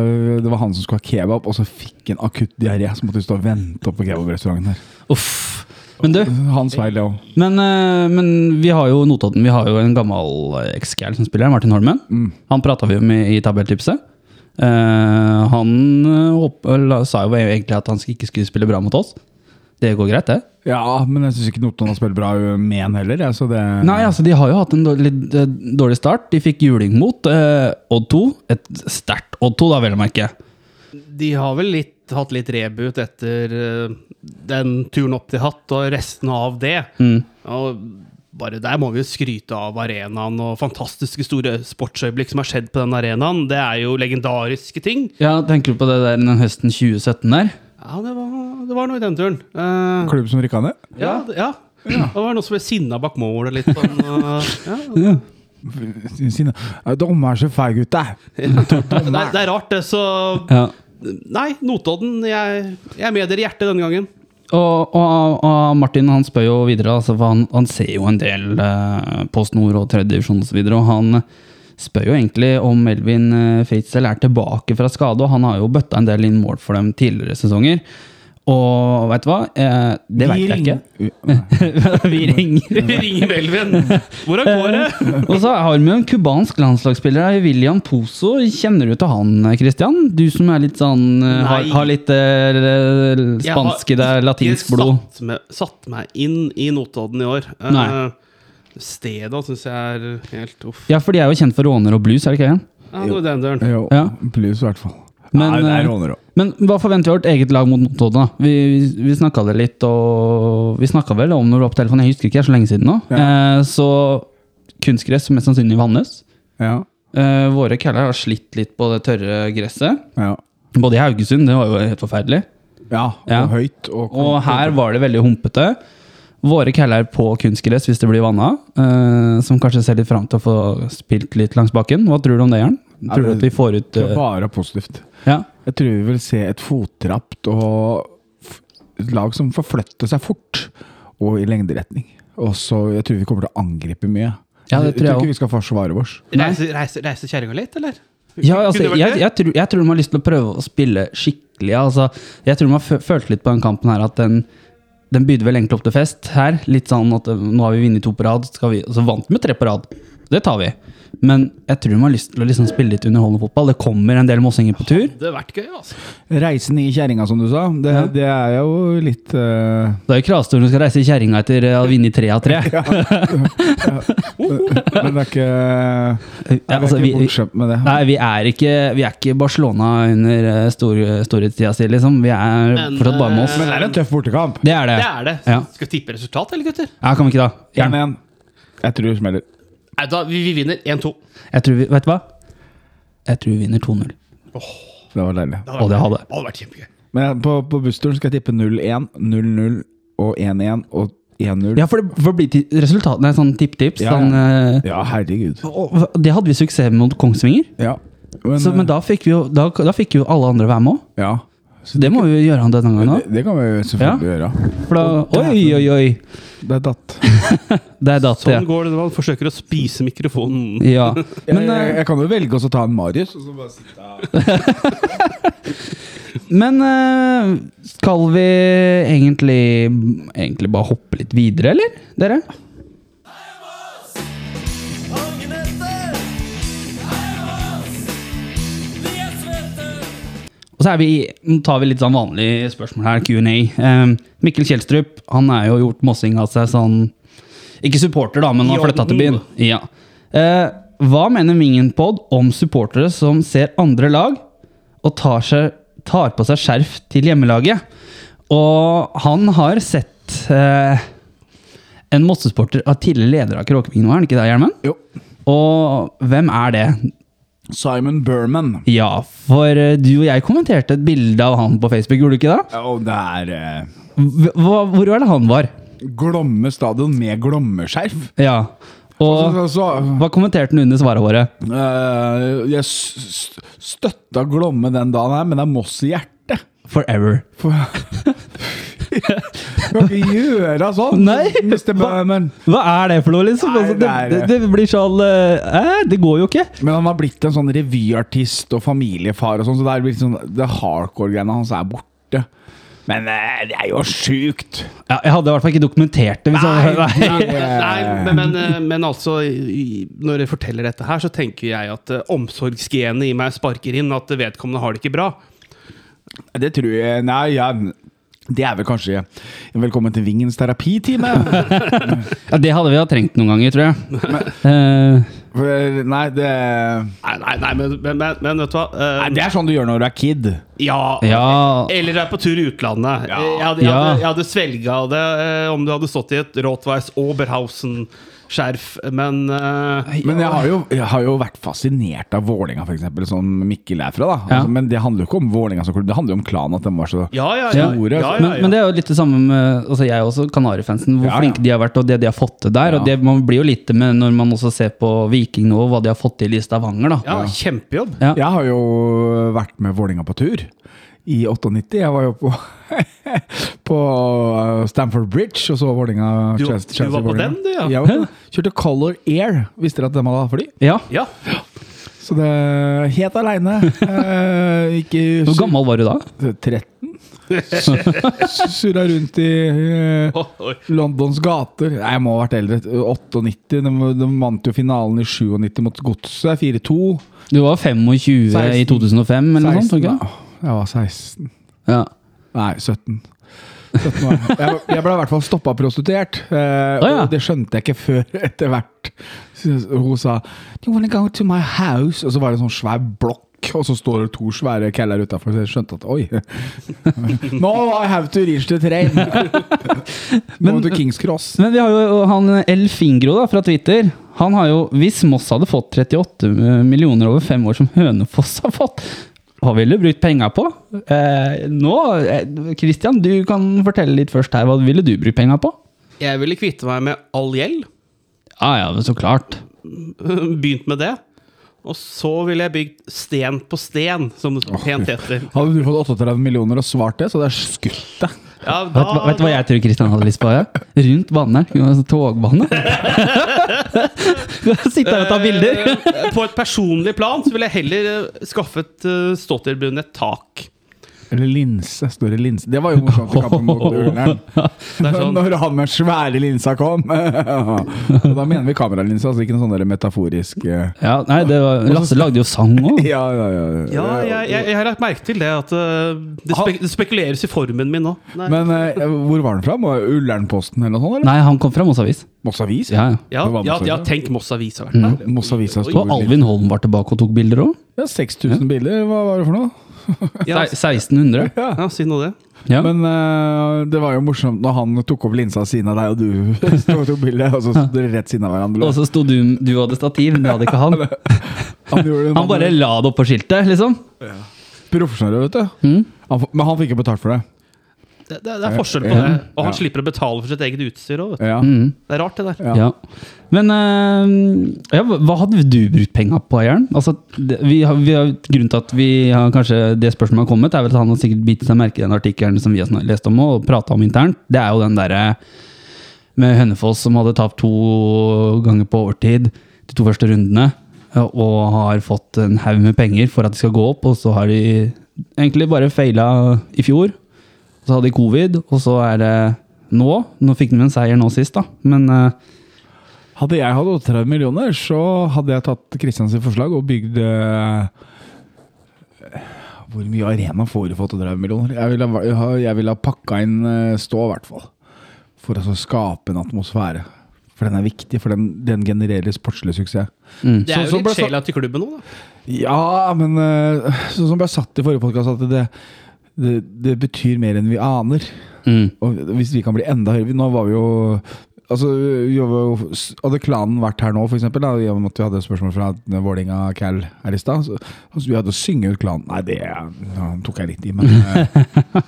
det var han som skulle ha kebab, og så fikk han akutt diaré. Så måtte vi stå og vente opp på kebabrestauranten her. Uff. Men du, Hans feil, ja. men, eh, men vi har jo Notodden. Vi har jo en gammel eh, eks-gal som spiller Martin Holmen. Mm. Han prata vi om i, i tabelltipset. Uh, han la- sa jo egentlig at han ikke skulle spille bra mot oss. Det går greit, det. Ja, men jeg syns ikke Notodden har spilt bra med en heller. Ja, så det, Nei, altså De har jo hatt en dårlig, litt, eh, dårlig start. De fikk juling mot eh, Odd 2. Et sterkt Odd 2, da, vel å merke. De har vel litt, hatt litt reboot etter eh, den turen opp de har hatt, og resten av det. Mm. Og bare der må vi jo skryte av arenaen og fantastiske store sportsøyeblikk som har skjedd på den arenaen. Det er jo legendariske ting. Ja, Tenker du på det der den høsten 2017 der? Ja, det var, det var noe i den turen. Eh, Klubb som rykka ned? ja, det- ja. Det var noen som ble sinna bak målet litt sånn. og- ja. Sine «Ja, Dommer er så feig, gutte! Det, er, det er rart, det. Så Ja. Nei, Notodden. Jeg, jeg er med dere i hjertet denne gangen. Og, og, og Martin han spør jo videre, altså, for han, han ser jo en del eh, Post Nord og tredjedivisjon osv. Og, så videre, og han spør jo egentlig om Melvin eh, Fritzel er tilbake fra skade. Og han har jo bøtta en del inn mål for dem tidligere sesonger. Og veit du hva? Eh, det veit jeg ikke. Vi ringer. Vi ringer Melvin. Hvordan går det? Og så har vi en cubansk landslagsspiller, William Pozo. Kjenner du til han, Christian? Du som er litt sånn eh, Har, har litt eh, spansk i deg, latinsk ikke blod? Satt, med, satt meg inn i Notodden i år. Nei. Eh, stedet syns jeg er helt uff. Ja, for de er jo kjent for råner og blues, er det ikke det? Ja, var den døren. Jo, Ja. blues i hvert fall. Men, Nei, det er eh, råner òg. Men hva forventer vi av vårt eget lag mot Notodden? da? Vi, vi, vi snakka det litt, og vi snakka vel om når du var på telefonen, jeg husker ikke, det er så lenge siden nå. Eh, så kunstgress, mest sannsynlig Vannes. Ja. Eh, våre caller har slitt litt på det tørre gresset. Ja. Både i Haugesund, det var jo helt forferdelig. ja, og Ja. høyt. Og, Og her var det veldig humpete. Våre keller på kunstgress hvis det blir vanna, eh, som kanskje ser litt fram til å få spilt litt langs bakken. Hva tror du om det, Jern? Tror du at vi får ut eh, bare positivt. Ja. Jeg tror vi vil se et fottrapt og et lag som forflytter seg fort og i lengderetning. Og så Jeg tror vi kommer til å angripe mye. Ja, det tror jeg tror ikke vi skal forsvare oss. Nei. Reise, reise, reise kjerringa litt, eller? Ja, altså, jeg, jeg, tror, jeg tror de har lyst til å prøve å spille skikkelig. Altså, jeg tror de har følt litt på den kampen her at den, den bydde vel egentlig opp til fest her. Litt sånn at eh, nå har vi vunnet to på rad, så vant vi med tre på rad. Det tar vi. Men jeg tror de har lyst til å liksom spille litt underholdende fotball. Det kommer en del mossinger på tur. Det har vært gøy, altså. Reisen i kjerringa, som du sa, det, Ja. det er jo litt uh... Det er jo Krastord som skal reise i kjerringa etter å ha vunnet tre av tre. Men det er ikke, jeg er altså, ikke bortskjemt med det. nei, vi er ikke, vi er ikke Barcelona under eh, stor, storhetstida si, liksom. Vi er Men, fortsatt bare med oss. Men det er en tøff bortekamp. Det er det. Det er det. Ja. Skal vi tippe resultat, eller, gutter? Ja, kan vi ikke da? Ja. 1-1. Jeg tror det smeller. Nei, da, vi, vi vinner 1-2. Jeg tror vi, vet du hva? Jeg tror vi vinner 2-0. Det var deilig. Og det hadde. Det hadde vært kjempegøy. Men på, på bussturen skal jeg tippe 0-1, 0-0 og 1-1 og 1-0. Ja, for det, for det blir resultatene er sånn tipp-tips. Ja, Sånn, eh, Ja, herregud. og det hadde vi suksess med mot Kongsvinger. Ja. Men, Så, men da fikk, vi jo, da, da fikk jo alle andre være med òg. ja. Så det må vi jo gjøre denne gangen Det, òg. det kan vi selvfølgelig gjøre. For da Oi, oi, oi! Det er datt. Det er datt, Sånn ja. går det når man forsøker å spise mikrofonen. ja. Men, jeg, jeg, eh, jeg kan jo velge å ta en Marius. Og så bare sitte her. men eh, skal vi egentlig, egentlig bare hoppe litt videre, eller? Dere? Og så vi, tar vi litt sånn vanlige spørsmål her, Q&A. Eh, Mikkel Kjelstrup han er jo gjort mossing av seg sånn Ikke supporter, da, men har flytta til byen. Ja. Eh, hva mener Mingenpod om supportere som ser andre lag og tar, seg, tar på seg skjerf til hjemmelaget? Og han har sett eh, en Mosse-supporter av tidligere leder av Kråkevingen, er han ikke det, Hjelmen? Jo. Og hvem er det? Simon Berman. Ja, for eh, du og jeg kommenterte et bilde av han på Facebook, gjorde du ikke det? Ja, Og det er eh, Hva, hvor var det han var? Glomme stadion med Glommeskjerf. Ja. Og Så, så, hva kommenterte han under svaret våre? Uh, jeg s- s- støtta Glomme den dagen her, men det er Moss i hjertet. Forever. For, du kan ikke gjøre sånn, Nei. Mr. Berman. Hva er det for noe, liksom? Nei, Altså, det det, det, det blir sånn eh, eh, Det går jo ikke. Men han har blitt en sånn revyartist og familiefar og sånn, så det er blitt sånn, det hardcore-greiene hans er borte. Men eh, det er jo sjukt! Ja, jeg hadde i hvert fall ikke dokumentert det. Hvis jeg, nei. Nei, men, men, eh, men altså, når jeg forteller dette her, så tenker jeg at uh, omsorgsgenet i meg sparker inn at vedkommende har det ikke bra. Det tror jeg Nei, ja, det er vel kanskje Velkommen til Vingens terapitime. Ja, det hadde vi ha trengt noen ganger, tror jeg. Men, For, nei, det Nei, nei, nei men, men, men, men vet du hva? Uh, Nei, Det er sånn du gjør når du er kid. ja, ja. Eller er på tur i utlandet. Ja. Jeg hadde, jeg hadde, jeg hadde svelga det eh, om du hadde stått i et Rottweiss Oberhausen-skjerf, men uh, Men jeg har jo, jeg har jo vært fascinert av Vålinga eksempel, som Mikkel er fra. da Ja. altså, Men det handler jo ikke om Vålinga som klubb, det handler jo om klanen. At de var så ja, ja. Store, ja, ja, Men, men det er jo litt det samme med altså Jeg også Kanarifansen. Hvor Ja, ja. flinke de har vært, og det de har fått til der. Og det Man blir jo litt med når man også ser på Viking nå, hva de har fått til i Stavanger. da ja, kjempejobb. Ja. Jeg har jo vært med Vålinga på tur. I 98. Jeg var jo på, på Stamford Bridge og så Vålinga Du- Chelsea- du var på den, du, ja. Jeg var Kjørte Color Air. Visste dere at de hadde fly? Ja. Ja. Så det helt aleine. Eh, ikke Hvor gammel var du da? 13. Surra rundt i eh. Londons gater. Nei, jeg må ha vært eldre. 98. De, de vant jo finalen i 97 mot Godset. 4-2. Du var 25 i 2005, eller noe sånt? Jeg var 16. Ja. Nei, 17. 17 år. Jeg, jeg ble i hvert fall stoppa prostituert. Eh, Å, ja. Og det skjønte jeg ikke før etter hvert. Hun sa Do you wanna go to my house? Og så var det en sånn svær blokk, og så står det to svære keller utafor. Så jeg skjønte at oi. No, I have to reach the train. men, to Kings Cross. Men vi har jo han El Fingro da, fra Twitter. Han har jo, Hvis Moss hadde fått 38 millioner over fem år som Hønefoss har fått, hva ville du brukt penger på? Eh, nå, Kristian, Christian, du kan fortelle litt først her. Hva ville du brukt penger på? Jeg ville kvitte meg med all gjeld. Ja ja, så klart. Begynt med det. Og så ville jeg bygd sten på sten, som det pent heter. Hadde du fått 38 millioner og svart det, så hadde jeg skutt deg. Ja, Vet, du hva- vet du hva jeg tror Kristian hadde lyst på? Ja? Rundt det sånn Togbane. Sitte her og ta bilder. Eh, På et personlig plan så ville jeg heller eh, skaffet uh, et tak. Eller linse. Store linse. Det var jo morsomt i kampen mot Ullern. Er sånn, Når han med svære linsa kom. Og da mener vi kameralinse, altså ikke noe sånn metaforisk eh, Ja, nei, det var, Lasse lagde jo sang òg. Ja, ja, ja. ja, jeg, jeg, jeg har lagt merke til det, at eh, det, spek det spekuleres i formen min nå. Nei. Men uh, hvor var den fra? Ullernposten eller noe sånt? eller? Nei, han kom fra Moss Avis. Moss Avis? Ja, ja. ja, ja, tenk Moss Avis har vært der. Moss Avis har. Og Alvin Holm var tilbake og tok bilder òg. Ja, 6000 bilder. Hva var det for noe? Ja, 1600. ja, si nå det. Ja. Men uh, det var jo morsomt når han tok opp linsa siden av deg, og du sto og tok og så sto dere rett siden av hverandre. Og så sto du Du hadde stativ, men det hadde ikke han. Han, Han bare la det opp på skiltet, liksom. Profesjonell, vet du. Mm. Han, men han fikk ikke betalt for det. Det, det, er forskjell på det. Og han Ja. slipper å betale for sitt eget utstyr òg. Ja. Mm. Det er rart, det der. Ja. Ja. Men uh, ja, hva hadde du brukt penga på, Jern? Altså, det, vi har, vi har, grunnen til at vi har kanskje det spørsmålet har kommet, er vel at han har sikkert bitt seg merke i den artikkelen som vi har lest om og prata om internt. Det er jo den derre med Hønefoss som hadde tapt to ganger på overtid de to første rundene, og har fått en haug med penger for at de skal gå opp, og så har de egentlig bare feila i fjor. Så hadde de covid, og så er det nå. Nå fikk de en seier nå sist, da, men eh, Hadde jeg hatt 38 millioner, så hadde jeg tatt Kristians forslag og bygd eh, Hvor mye arena får du for 38 millioner? Jeg ville, ha- jeg ha- ville ha pakka inn eh, stå, i hvert fall. For å så skape en atmosfære. For den er viktig, for den, den genererer sportslig suksess. mm. Det er Så- så jo litt sjela til klubben nå, da. Ja, men sånn som ble satt i forrige podkast, at det, det, det betyr mer enn vi aner. Mm. Og hvis vi kan bli enda høyere Nå var vi jo Altså, jo, Hadde klanen vært her nå, for eksempel, da, i og med at vi hadde spørsmål fra Vålinga Cal her i stad så, altså, Vi hadde synget ut klanen Nei, det ja, tok jeg litt i, men eh,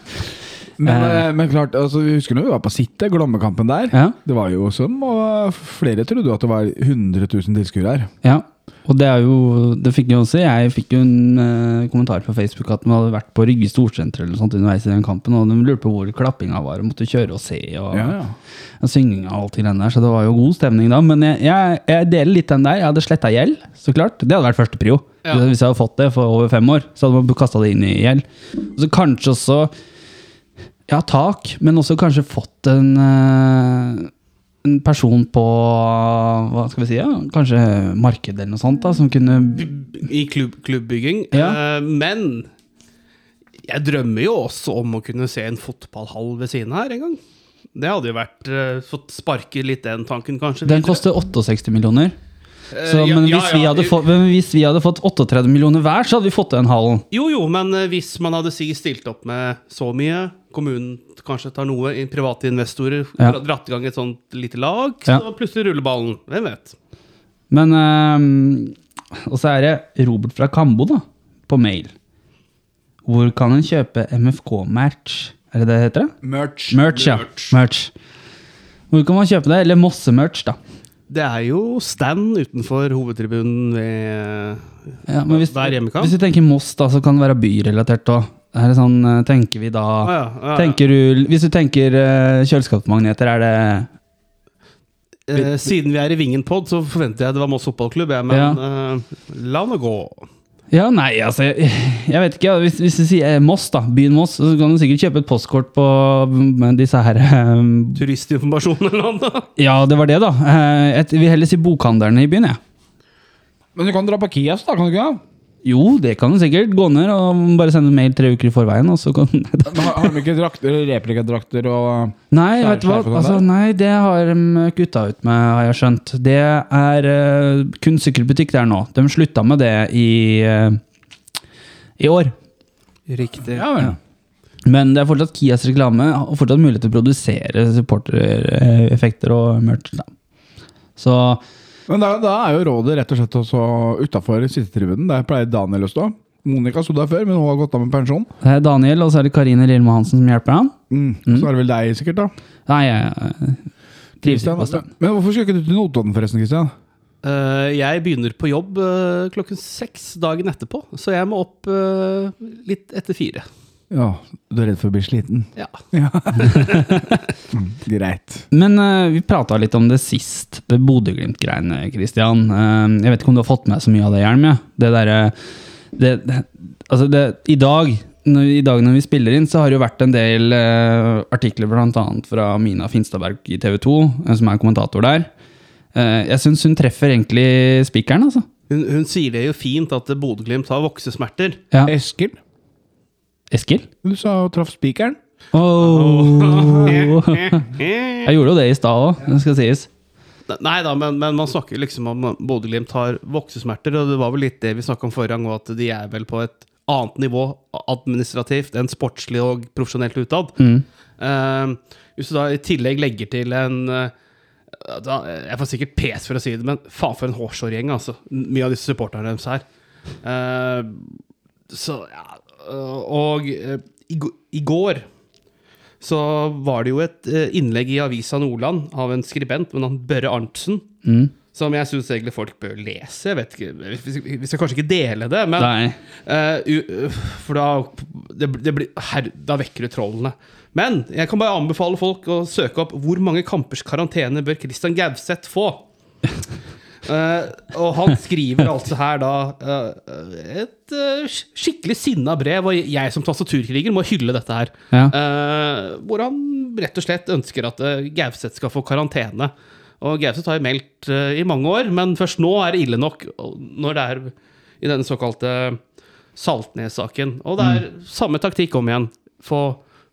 men, eh, men klart, altså, vi husker når vi var på Sitte, Glommekampen der. Ja. Det var jo som og Flere trodde at det var 100 000 tilskuere her. Ja, og det er jo Det fikk jeg også. Jeg fikk jo en eh, kommentar på Facebook at de hadde vært på Rygge storsenter eller sånt underveis i den kampen, og de lurte på hvor klappinga var, og måtte kjøre og se, og, Ja, ja. og synginga og alt det greiene der, så det var jo god stemning da. Men jeg, jeg, jeg deler litt den der. Jeg hadde sletta gjeld, så klart. Det hadde vært første prio. Ja. Hvis jeg hadde fått det for over fem år, så hadde man kasta det inn i gjeld. Og så kanskje også ja, tak, men også kanskje fått en, eh, en person på hva skal vi si, ja? kanskje markedet eller noe sånt, da, som kunne I klubb, klubbbygging. Ja. Eh, men jeg drømmer jo også om å kunne se en fotballhall ved siden her en gang. Det hadde jo vært eh, Fått sparke litt den tanken, kanskje. Den koster 68 millioner. Eh, Så, ja, men, ja, hvis ja. vi hadde fått, men hvis vi hadde fått 38 millioner hver, så hadde vi fått den hallen. Jo, jo, men hvis man hadde si stilt opp med så mye, kommunen kanskje tar noe, private investorer, Ja. dratt i gang et sånt lite lag, Ja. så plutselig ruller ballen. Hvem vet? Men um, Og så er det Robert fra Kambo, da, på mail. Hvor kan en kjøpe MFK-merch? Er det det det heter? Merch. Merch, ja. Merch. Merch. Hvor kan man kjøpe det? Eller Mosse-merch, da. Det er jo stand utenfor hovedtribunen ved Ja, men hvis, Hver hjemmekamp? hvis vi tenker Moss, da, så kan det være byrelatert òg. Er det sånn, eh, tenker vi da ah, ja, ja, ja. tenker du, Hvis du tenker uh, kjøleskapsmagneter, er det Eh, Siden vi er i Vingen-pod, så forventer jeg det var Moss fotballklubb, men eh, la nå gå. Ja, nei, altså Jeg, jeg vet ikke. Hvis, hvis du sier eh, Moss, da, byen Moss, så kan du sikkert kjøpe et postkort på disse her um, Turistinformasjon eller noe. Ja, det var det, da. Eh, Jeg vil heller si bokhandlerne i byen, jeg. Men du kan dra på Kias, da, kan du ikke? Jo, det kan du sikkert. Gå ned og bare sende mail tre uker i forveien, og så kan har, har de ikke drakter, replikadrakter og Nei, Skjær- vet du hva? Altså, nei, det har de kutta ut med, har jeg skjønt. Det er uh, kun sykkelbutikk der nå. De slutta med det i, uh, i år. Riktig. Ja vel. Men det er fortsatt Kias reklame og fortsatt mulighet til å produsere supportereffekter og merch. Da. Så Men da, da er jo rådet rett og slett også utafor sittetribunen. Der pleier Daniel å stå. Monica sto der før, men hun har gått av med pensjon. det er Daniel, og så er det Karine Lillemo Hansen som hjelper han. Mm. Så er det vel deg, sikkert, da. Nei, jeg, Trives ikke på stedet. Men hvorfor skulle ikke du til Notodden, forresten? Kristian? Uh, jeg begynner på jobb uh, klokken seks dagen etterpå, så jeg må opp uh, litt etter fire. Ja, du er redd for å bli sliten? Ja. Greit. Men uh, vi prata litt om det sist, det Bodø-Glimt-greiene, Christian. Uh, jeg vet ikke om du har fått med så mye av det, Hjelm? Ja? Det derre det, det, Altså, det, i dag når, I dag når vi spiller inn, så har det jo vært en del uh, artikler bl.a. fra Mina Finstadberg i TV 2, eh, som er kommentator der. Uh, jeg syns hun treffer egentlig spikeren, altså. Hun, hun sier det jo fint at Bodø-Glimt har voksesmerter. Ja. Eskil, Eskil? du sa hun traff spikeren. Oh. Jeg gjorde jo det i stad òg, det skal sies. Nei da, men, men man snakker liksom om Bodø-Glimt har voksesmerter, og det var vel litt det vi snakka om forrige gang, at de er vel på et annet nivå administrativt enn sportslig og profesjonelt utad. Mm. Uh, hvis du da i tillegg legger til en uh, da, Jeg får sikkert pes for å si det, men faen for en hårsårgjeng, altså. Mye av disse supporterne deres her. Uh, så ja Og eh, i, går så var det jo et eh, innlegg i Avisa Nordland av en skribent, med navn Børre Arntzen, Mm. som jeg syns egentlig folk bør lese. Ikke, vi skal, kanskje ikke dele det, men. Eh, for da det, det blir, her, Da vekker du trollene. Men jeg kan bare anbefale folk å søke opp hvor mange kampers karantene bør Christian Gauseth få. Eh, og han skriver altså her da eh, et eh, skikkelig sinna brev, og jeg som tastaturkriger må hylle dette her. Ja. Hvor han rett og slett ønsker at Gauseth skal få karantene. Og Gauseth har meldt i mange år, men først nå er det ille nok når det er i denne såkalte Saltnes-saken. Og det er samme taktikk om igjen. Få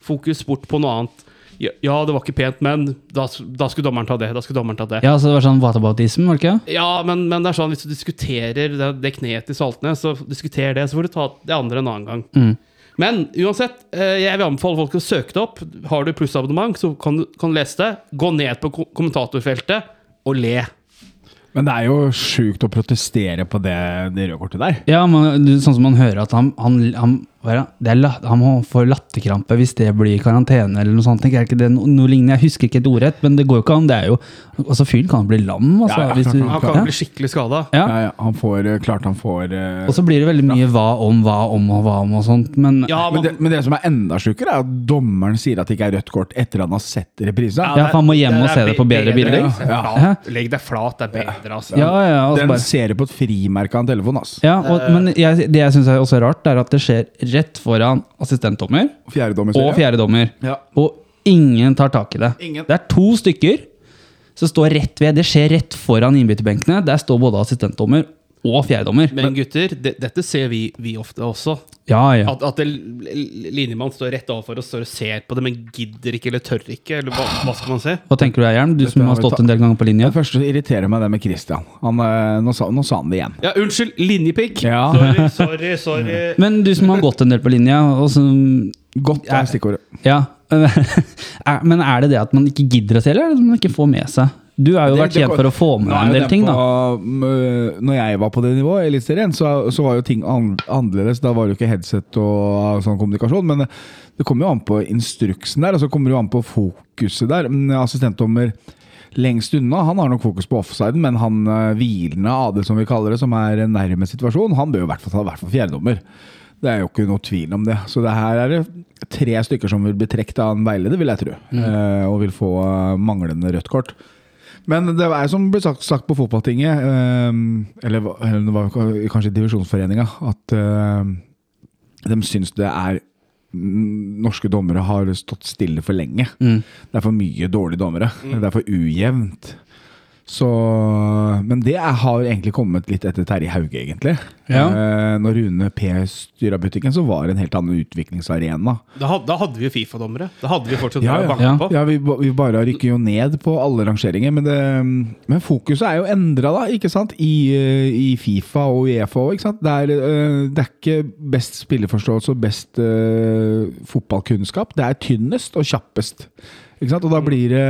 fokus bort på noe annet. Ja, ja, det var ikke pent, men da, da skulle dommeren ta det. Da skulle dommeren ta det. Ja, så det var sånn whataboutism, var det ikke? Ja, men, men det er sånn, hvis du diskuterer det, det kneet til Saltnes, så diskuter det, så får du ta det andre en annen gang. Mm. Men uansett, eh, jeg vil anbefale folk å søke det opp. Har du plussabonnement, så kan du kan du lese det. Gå ned på kommentatorfeltet og le. Men det er jo sjukt å protestere på det, det røde kortet der. Ja, du- sånn som man hører at han, han, han, han må få latterkrampe hvis det blir karantene eller noe sånt. Jeg ikke det noe lignende, jeg husker ikke et ordrett, men det går jo ikke an. Det er jo, altså Fyren kan bli lam, altså. Ja, ja, hvis du, Han kan ja. bli skikkelig skada. Ja. Ja, ja, han får, eh, klart han får eh, Og så blir det veldig mye hva om, hva om og hva om og sånt. Men Ja, men, det, men det som er enda sjukere, er at dommeren sier at det ikke er rødt kort etter han har sett reprisen. Ja, han må hjem og se det på bedre bedre. bilder. Legg deg Ja. flat, Legg deg flat, det er bedre, altså. ja, ja, og Den bare, ser du på et frimerke av en telefon. Altså. ja og, Men jeg, det jeg syns er også rart, er at det skjer rett foran assistentdommer Fjerdedommer, og fjerdedommer. Ja. Og ingen tar tak i det. Ingen. Det er to stykker som står rett ved. Det skjer rett foran innbytterbenkene. Der står både assistentdommer og fjerdedommer. Men gutter, det, dette ser vi, vi ofte også. Ja, ja. At, at linjemannen står rett overfor oss og ser på det, men gidder ikke eller tør ikke. Eller hva, hva skal man se? Hva tenker du, Hjelm? Du som har stått en del ganger på linja. Det første irriterer meg, det med Christian. Han, eh, nå, sa, nå sa han det igjen. Ja, unnskyld, linjepikk! Ja. Sorry, sorry, sorry. Men du som har gått en del på linja, og som Godt er stikkordet. Ja. Men er det det at man ikke gidder å se, eller er det at man ikke får med seg? Du har jo Det- vært kjent for å få med deg en del ting, da. Når jeg var på det nivået, Eliteserien, så, så var jo ting annerledes. Da var det jo ikke headset og sånn kommunikasjon. Men det, kommer jo an på instruksen der, og så kommer det jo an på fokuset der. Assistentdommer lengst unna, han har nok fokus på offsiden, men han eh, hvilende Adel, som vi kaller det, som er nærme situasjonen, han bør jo i hvert fall ta hvert fall fjerdedommer. Det er jo ikke noe tvil om det. Så det her er det tre stykker som vil bli trukket av en veileder, vil jeg tro. Eh, og vil få eh, manglende rødt kort. Men det er som ble sagt, sagt på fotballtinget, eh, eller, eller det var kanskje divisjonsforeninga, at eh, de syns det er mm, Norske dommere har stått stille for lenge. Mm. Det er for mye dårlige dommere. Det er for ujevnt. Så, men det har egentlig kommet litt etter Terje Hauge, egentlig. Ja. Eh, når Rune P styra butikken, så var det en helt annen utviklingsarena. Da, hadde, da hadde vi jo Fifa-dommere. Da hadde vi fortsatt Ja, ja. banka Ja. på. Ja, vi, vi bare rykker jo ned på alle rangeringer, men, det, men fokuset er jo endra, da, ikke sant? I, eh, I Fifa og Uefa òg, ikke sant? Det er, eh, det er ikke best spilleforståelse og best uh, fotballkunnskap. Det er tynnest og kjappest. Ikke sant? Og da blir det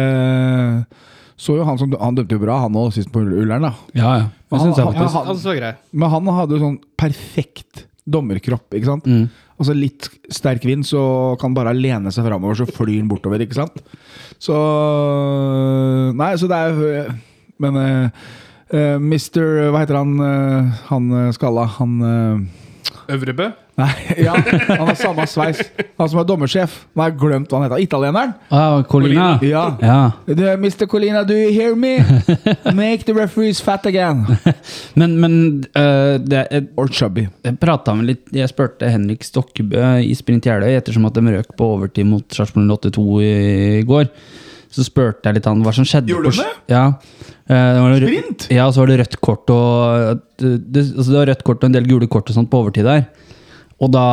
Så jo han som Han dømte jo bra, han òg, sist på Ullern, da. Ja, ja. Men Han- han, han- så grei. Men han hadde jo sånn perfekt dommerkropp, ikke sant? Mm. Altså litt sterk vind, så kan han bare lene seg framover, så flyr han bortover, ikke sant? Så Nei, så det er Men eh, eh, Mr. Hva heter han? uh, han skalla? Han uh, Øvrebø? Nei, ja, han har samme sveis. Han som er dommersjef. Nå har jeg glemt hva han heter. Italieneren? Ah, Colina. Ja. Ja. Er Mr. Colina, do you hear me? Make the referees fat again. Men, men uh, det, jeg, Or chubby. jeg prata med litt Jeg spurte Henrik Stokkebø i Sprint Jeløy, ettersom at de røk på overtid mot Sarpsborg 82 i, i går. Så spurte jeg litt han hva som skjedde. Gjorde du det? Ja. Eh, det var rød- Sprint? Ja, så var det rødt kort og det, det, altså det var rødt kort og en del gule kort og sånt på overtid der. Og da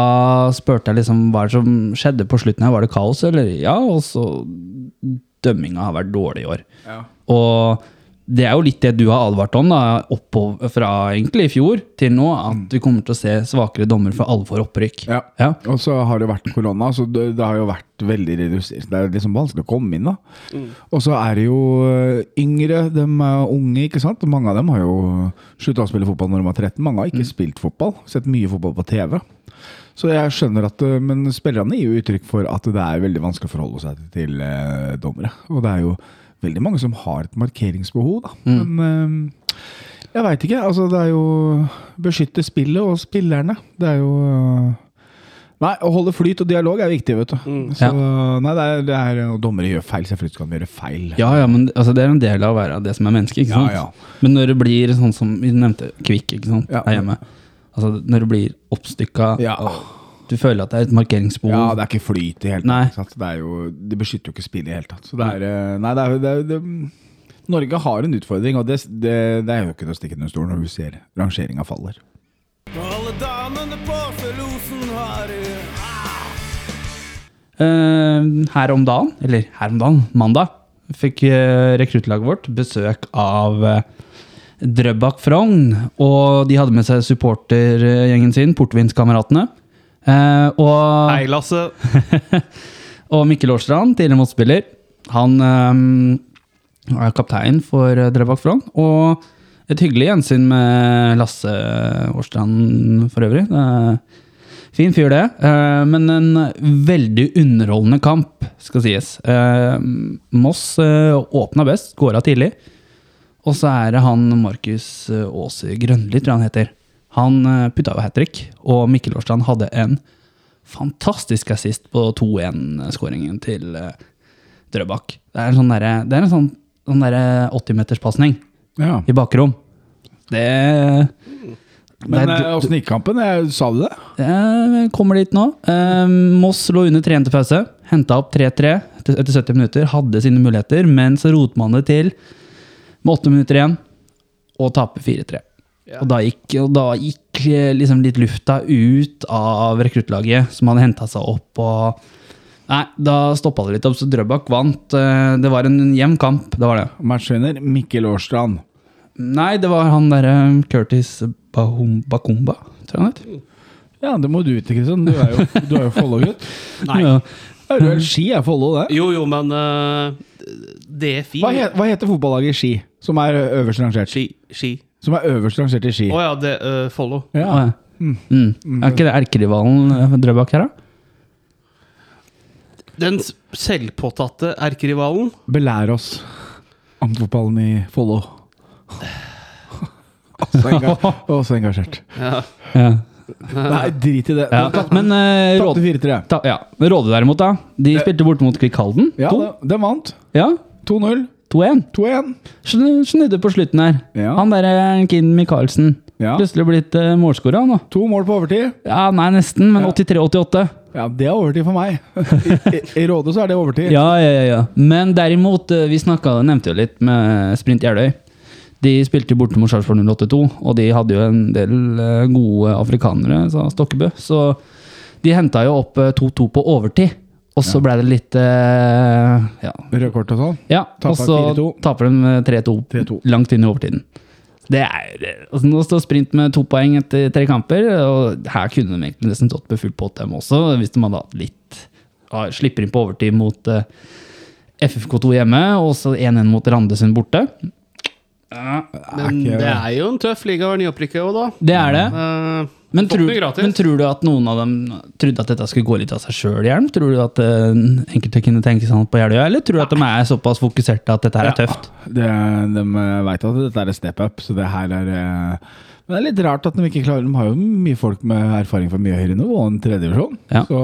spurte jeg liksom hva som skjedde på slutten her. Var det kaos, eller? Ja, og så Dømminga har vært dårlig i år. Og det er jo litt det du har advart om, da, oppover fra egentlig i fjor til nå, at vi kommer til å se svakere dommer for alvor opprykk. Ja. Ja. Og så har det vært korona, så det, det har jo vært veldig redusert. Det er liksom vanskelig å komme inn, da. Og så er det jo øh, yngre, de er unge, ikke sant. Mange av dem har jo slutta å spille fotball når de var 13. Mange har ikke spilt fotball, sett mye fotball på TV. Så jeg skjønner at øh, Men spillerne gir jo uttrykk for at det er veldig vanskelig å forholde seg til eh, dommere. Og det er jo veldig mange som har et markeringsbehov, da. Men eh, jeg veit ikke. Altså, det er jo beskytte spillet og spillerne. Det er jo øh, Nei, å holde flyt og dialog er viktig, vet du. Så, nei, det er, det er, og dommere gjør feil. Selvfølgelig skal de gjøre feil. Ja, ja, men altså, det er en del av å være det som er menneske. ikke Ja, sant? ja. Men når det blir sånn som vi nevnte, Kvikk ikke sant? Ja. her hjemme Altså, Når du blir oppstykka, Ja. du føler at det er et markeringsbehov Ja, det er ikke flyt i hele tatt. Det, jo, det beskytter jo ikke spillet i hele tatt. Så det er, eh, nei, det er, det er, det, Norge har en utfordring, og det, er jo ikke til å stikke under stolen når du ser rangeringa faller. Alle damene på Felosen har Eh, her om dagen, eller her om dagen, mandag, fikk uh, rekruttlaget vårt besøk av uh, Drøbak Frogn. Og de hadde med seg supportergjengen sin, Portvinskameratene. Eh, og, Hei, Lasse. og Mikkel Årstrand, tidligere motspiller, han eh, er kaptein for eh, Drøbak Frogn. Og et hyggelig gjensyn med Lasse Årstrand for øvrig. Er Fin fyr, det. Eh, men en veldig underholdende kamp, skal sies. Eh, Moss åpna best, skåra tidlig. Og så er det han Markus eh, Aase Grønli, tror jeg han heter. Han uh, putta jo hat trick, og Mikkel Årstrand hadde en fantastisk assist på 2-1-skåringen til eh, Drøbak. Det er en sånn, der, det er en sånn, sånn derre 80-meterspasning Ja. i bakrom. Det Men eh, åssen gikk kampen? Sa du det? jeg kommer dit nå. Eh, Moss lå under 3-1 til pause. Henta opp 3-3 etter etter 70 minutter. Hadde sine muligheter, men så roter man det til med åtte minutter igjen og taper 4-3. Og da gikk, og da gikk eh, liksom litt lufta ut av rekruttlaget, som hadde henta seg opp. og Nei, da stoppa det litt opp, så Drøbak vant. Eh, Det var en jevn kamp, det var det. Matchvinner Mikkel Årstrand. Nei, det var han derre Curtis Bahum, Bakumba, tror jeg han het. Ja, det må du vite, Kristian. Du er jo, du er jo Follo-gutt. Nei. Ja. Ja, du er Ski er Follo, det. Jo, jo, men uh, DFI Hva, het, hva heter fotballaget i Ski, som er øverst rangert? Ski. ski. Som er øverst rangert i Ski? Å ja, det uh, Follo. Å, Ja. ja. Mm. Er ikke det erkerivalen eh, Drøbak her, da? Den selvpåtatte erkerivalen. Belær oss om fotballen i Follo. Og så engasjert. Ja. Ja. Nei, drit i det. Ja. Men uh, Råde, ta, ja. Råde derimot, da. De spilte bort mot Kvikk Halden. Ja, den vant. Ja, 2-0. 2-1. 2-1. Snu- Snudde på slutten her. Ja. Han derre Kinn Michaelsen. Ja. Plutselig blitt uh, målskårer, han. To mål på overtid. Ja, nei, nesten, men 83-88. Ja, det er overtid for meg. I, i, Råde så er det overtid. Ja, ja, ja. Men derimot, eh, vi snakket, nevnte jo litt med Sprint Jeløy. De spilte borte mot Sarpsborg 082, og de hadde jo en del eh, gode afrikanere, sa Stokkebø. Så de henta jo opp eh, 2-2 på overtid. Og så ble det litt uh, Ja. Rødt kort og sånn. ja og så taper de eh, 3-2 3-2. langt inn i overtiden. Det er, eh, altså Nå står Sprint med to poeng etter tre kamper, og her kunne de egentlig nesten stått med full pott, dem også, hvis de hadde hatt litt ja, Slipper inn på overtid mot uh, FFK2 hjemme, og så 1-1 mot Randesund borte. Ja, Men ikke- det er jo en tøff liga å være nyopprykket òg, da. det er det. Eh, Men tror, men tror du at noen av dem trodde at dette skulle gå litt av seg sjøl, Hjelm? Tror du at uh, enkelte kunne tenke sånn på Jeløya, eller tror du at de er såpass fokuserte at dette her er tøft? Det, de veit at dette er et step up, så det her er eh, Men det er litt rart at de ikke klarer De har jo mye folk med erfaring fra mye høyere nivå enn tredjedivisjon. Ja. Så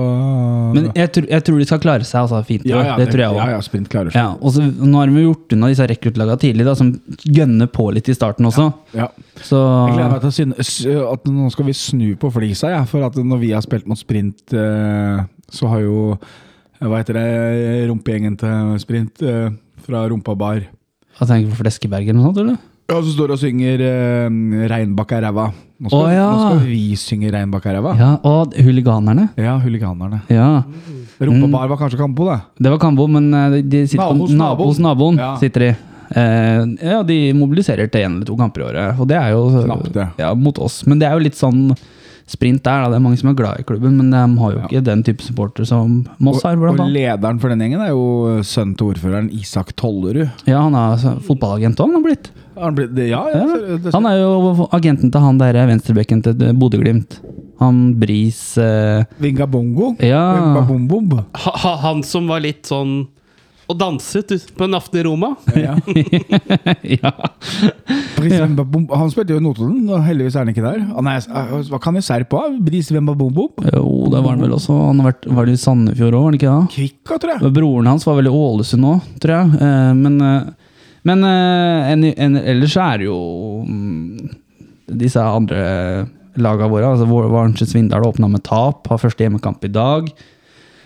Men jeg, tror- jeg tror de skal klare seg altså, fint. ja, ja, det tror jeg òg. Ja, ja, sprint klarer seg. Ja, og så, nå har vi jo gjort unna disse rekruttlaga tidlig, da, som gønner på litt i starten også. Ja. Så Jeg gleder meg til å synes, at nå skal vi snu på flisa, ja, for at når vi har spilt mot sprint, eh, så har jo Hva heter det? Rumpegjengen til sprint eh, fra Rumpa bar. Jeg tenker på Fleskeberg eller noe sånt, eller? Ja, så står og synger eh, 'Reinbakk er ræva'. Nå, skal- Å, ja. nå skal vi synge 'Reinbakk er ræva'. Ja, og huliganerne. Ja, huliganerne. Ja. Mm. bar var kanskje Kampo, det. Det var Kambo, men eh, de sitter Nabos på naboen. nabos naboen. Ja. sitter de. Eh, ja, de mobiliserer til én eller to kamper i året, og det er jo Knapt det. Ja, mot oss. Men det er jo litt sånn sprint der, da. Det er mange som er glad i klubben, men de har jo Ja. ikke den type supporter som Moss har, og, og lederen for den gjengen er jo sønnen til ordføreren Isak Tollerud. Ja, han er altså fotballagent òg, han har blitt. Han, ble, det, ja, ja, Ja. det- Han er jo agenten til han der venstrebekken til Bodø-Glimt. Han Bris eh, Vingabongo. Ja. Vingabombob. Ha, ha, han som var litt sånn og danset på en aften i Roma. Ja. Ja. Bris Han spilte jo Notodden, og heldigvis er han ikke der. Han er, hva kan jeg serre på? Bris Vembabombob? Jo, det var han vel også. Han har vært, var det i Sandefjord òg, var han ikke det? Kvikka, tror jeg. Broren hans var vel i Ålesund òg, tror jeg. Eh, men eh, men eh, en, en, ellers er det jo mm, disse andre laga våre. altså Varnsjø Svindal åpna med tap, har første hjemmekamp i dag.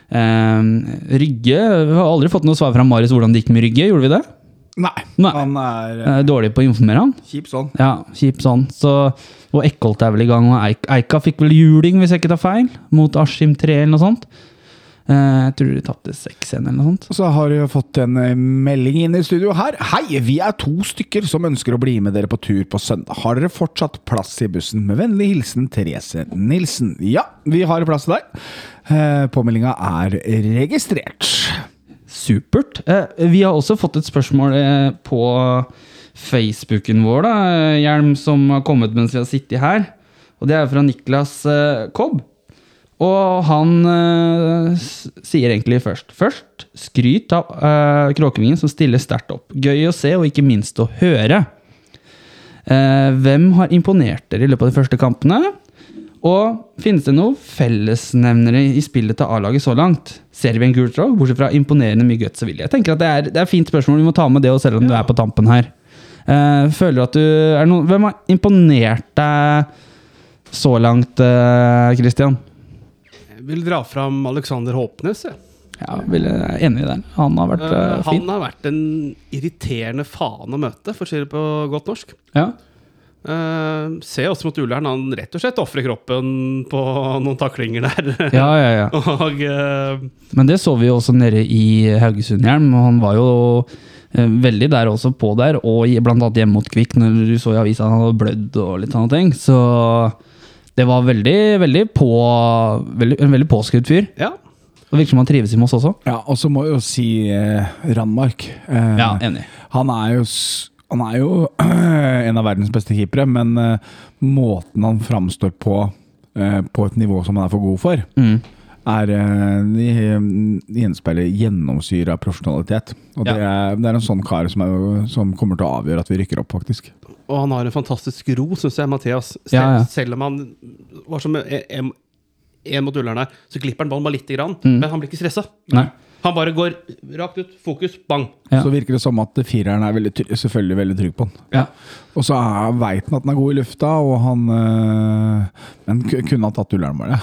Eh, Rygge Vi har aldri fått noe svar fra Marius hvordan det gikk med Rygge. Gjorde vi det? Nei. Nei. Han er Jeg er dårlig på å informere han. kjip sånn. Ja, kjip sånn. Så, og Eckholt er vel i gang, og Eika fikk vel juling, hvis jeg ikke tar feil, mot Askim 3 eller noe sånt. Eh, jeg tror de tapte 6-1 eller noe sånt. Så har vi fått en eh, melding inn i studio her. Hei, vi er to stykker som ønsker å bli med dere på tur på søndag. Har dere fortsatt plass i bussen? Med vennlig hilsen Therese Nilsen. Ja, vi har plass til deg. Eh, Påmeldinga er registrert. Supert. Vi har også fått et spørsmål på Facebooken vår, da, Hjelm, som har kommet mens vi har sittet her. Og det er fra Niklas Kobb. Og han eh, sier egentlig først Først skryt av eh, Kråkevingen som stiller sterkt opp. Gøy å se, og ikke minst å høre. Eh, hvem har imponert dere i løpet av de første kampene? Og finnes det noen fellesnevnere i spillet til A-laget så langt? Ser vi en gul tråd, bortsett fra imponerende mye guts og vilje? Jeg tenker at det er, det er fint spørsmål, vi må ta med det selv om du er på tampen her. Eh, føler at du er noen, Hvem har imponert deg så langt, eh, Christian? Jeg vil dra fram Alexander Håpnes. jeg. Ja, jeg er enig i den. Han har vært eh, fin. han har vært en irriterende faen å møte, for å si det på godt norsk. Ja. Uh, ser også mot Ullern. Han rett og slett ofrer kroppen på noen taklinger der. ja, ja, ja. og uh, Men det så vi jo også nede i Haugesundhjelm. Han var jo uh, veldig der også på der, og blant annet hjemme mot Kvikk, når du så i avisa han hadde blødd og litt sånne ting. Så det var veldig, veldig på veldig, En veldig påskrudd fyr. ja. Og virker som han trives i Moss også. Ja, og så må jeg jo si eh, Randmark. Eh, Ja, enig. Han er jo, han er jo en av verdens beste keepere, men eh, måten han framstår på, eh, på et nivå som han er for god for, Mm. er eh, gjenspeiler gjennomsyra profesjonalitet. Og det, er, det er en sånn kar som, er, som kommer til å avgjøre at vi rykker opp, faktisk. Og han har en fantastisk ro, syns jeg, Mathias. Selv, Ja, ja. selv om han var som en, en mot ullerne, her, så glipper han ballen bare lite grann. Mm. Men han blir ikke stressa. Han bare går rakt ut, fokus, bang. Ja. Så virker det som at fireren er veldig, selvfølgelig veldig trygg på han. Ja. Og så veit han at han er god i lufta, og han øh, Men kunne han tatt ulleren bare?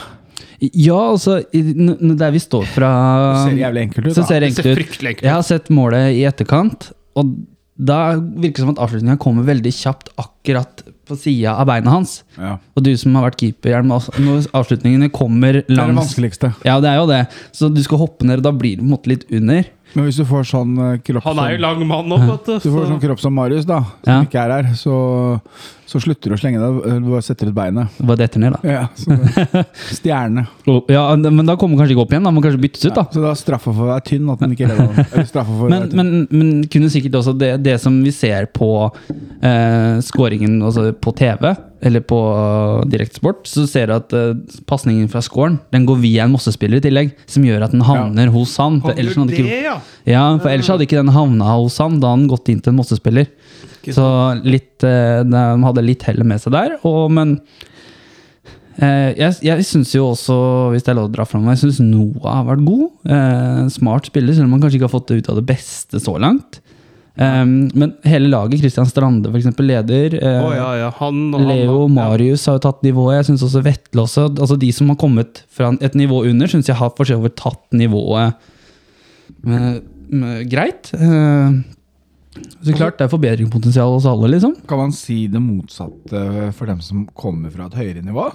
Ja, altså Der vi står fra Det ser jævlig enkelt ut. Så da. ser det Det ser fryktelig enkelt ut. Jeg har sett målet i etterkant, og da virker det som at avslutninga kommer veldig kjapt akkurat på sida av beina hans. Ja. Og du som har vært keeper, altså, når avslutningene kommer langs Det er det vanskeligste. Ja, det er jo det. Så du skal hoppe ned, og da blir det på en måte litt under. Men hvis du får sånn eh, kropp Han er jo lang mann nå, vet du. du får sånn kropp som Marius, da, som Ja. ikke er her, så, så slutter du å slenge deg. eh, Du bare setter ut beinet. Det bare detter ned, da. Ja, så, stjerne. Ja, Men da kommer den kanskje ikke opp igjen. Da må kanskje byttes ut, da. Så da straffa for å være tynn at den ikke å Men, tynn. men, men kunne sikkert også det, det som vi ser på eh, scoringen altså på TV, eller på uh, Direktsport, så ser du at uh, pasningen fra scoren den går via en Mosse-spiller i tillegg, som gjør at den havner hos han. For ellers, hadde ikke, ja. ja, for ellers hadde ikke den havna hos han da han gått inn til en Mosse-spiller. Så litt, uh, de hadde litt hellet med seg der. Og, men uh, jeg, jeg syns jo også, hvis det er lov å dra fram, jeg syns Noah har vært god. Eh, smart spiller, selv om han kanskje ikke har fått det ut av det beste så langt. Um, men hele laget, Christian Strande for eksempel, leder. Uh, oh, ja, ja. Han, Leo han- Marius har jo tatt nivået. Jeg syns også Vetle også. Altså De som har kommet fra et nivå under, syns jeg har for så vidt tatt nivået med, med, greit. Uh, så klart det er forbedringspotensial hos alle, liksom. Kan man si det motsatte for dem som kommer fra et høyere nivå?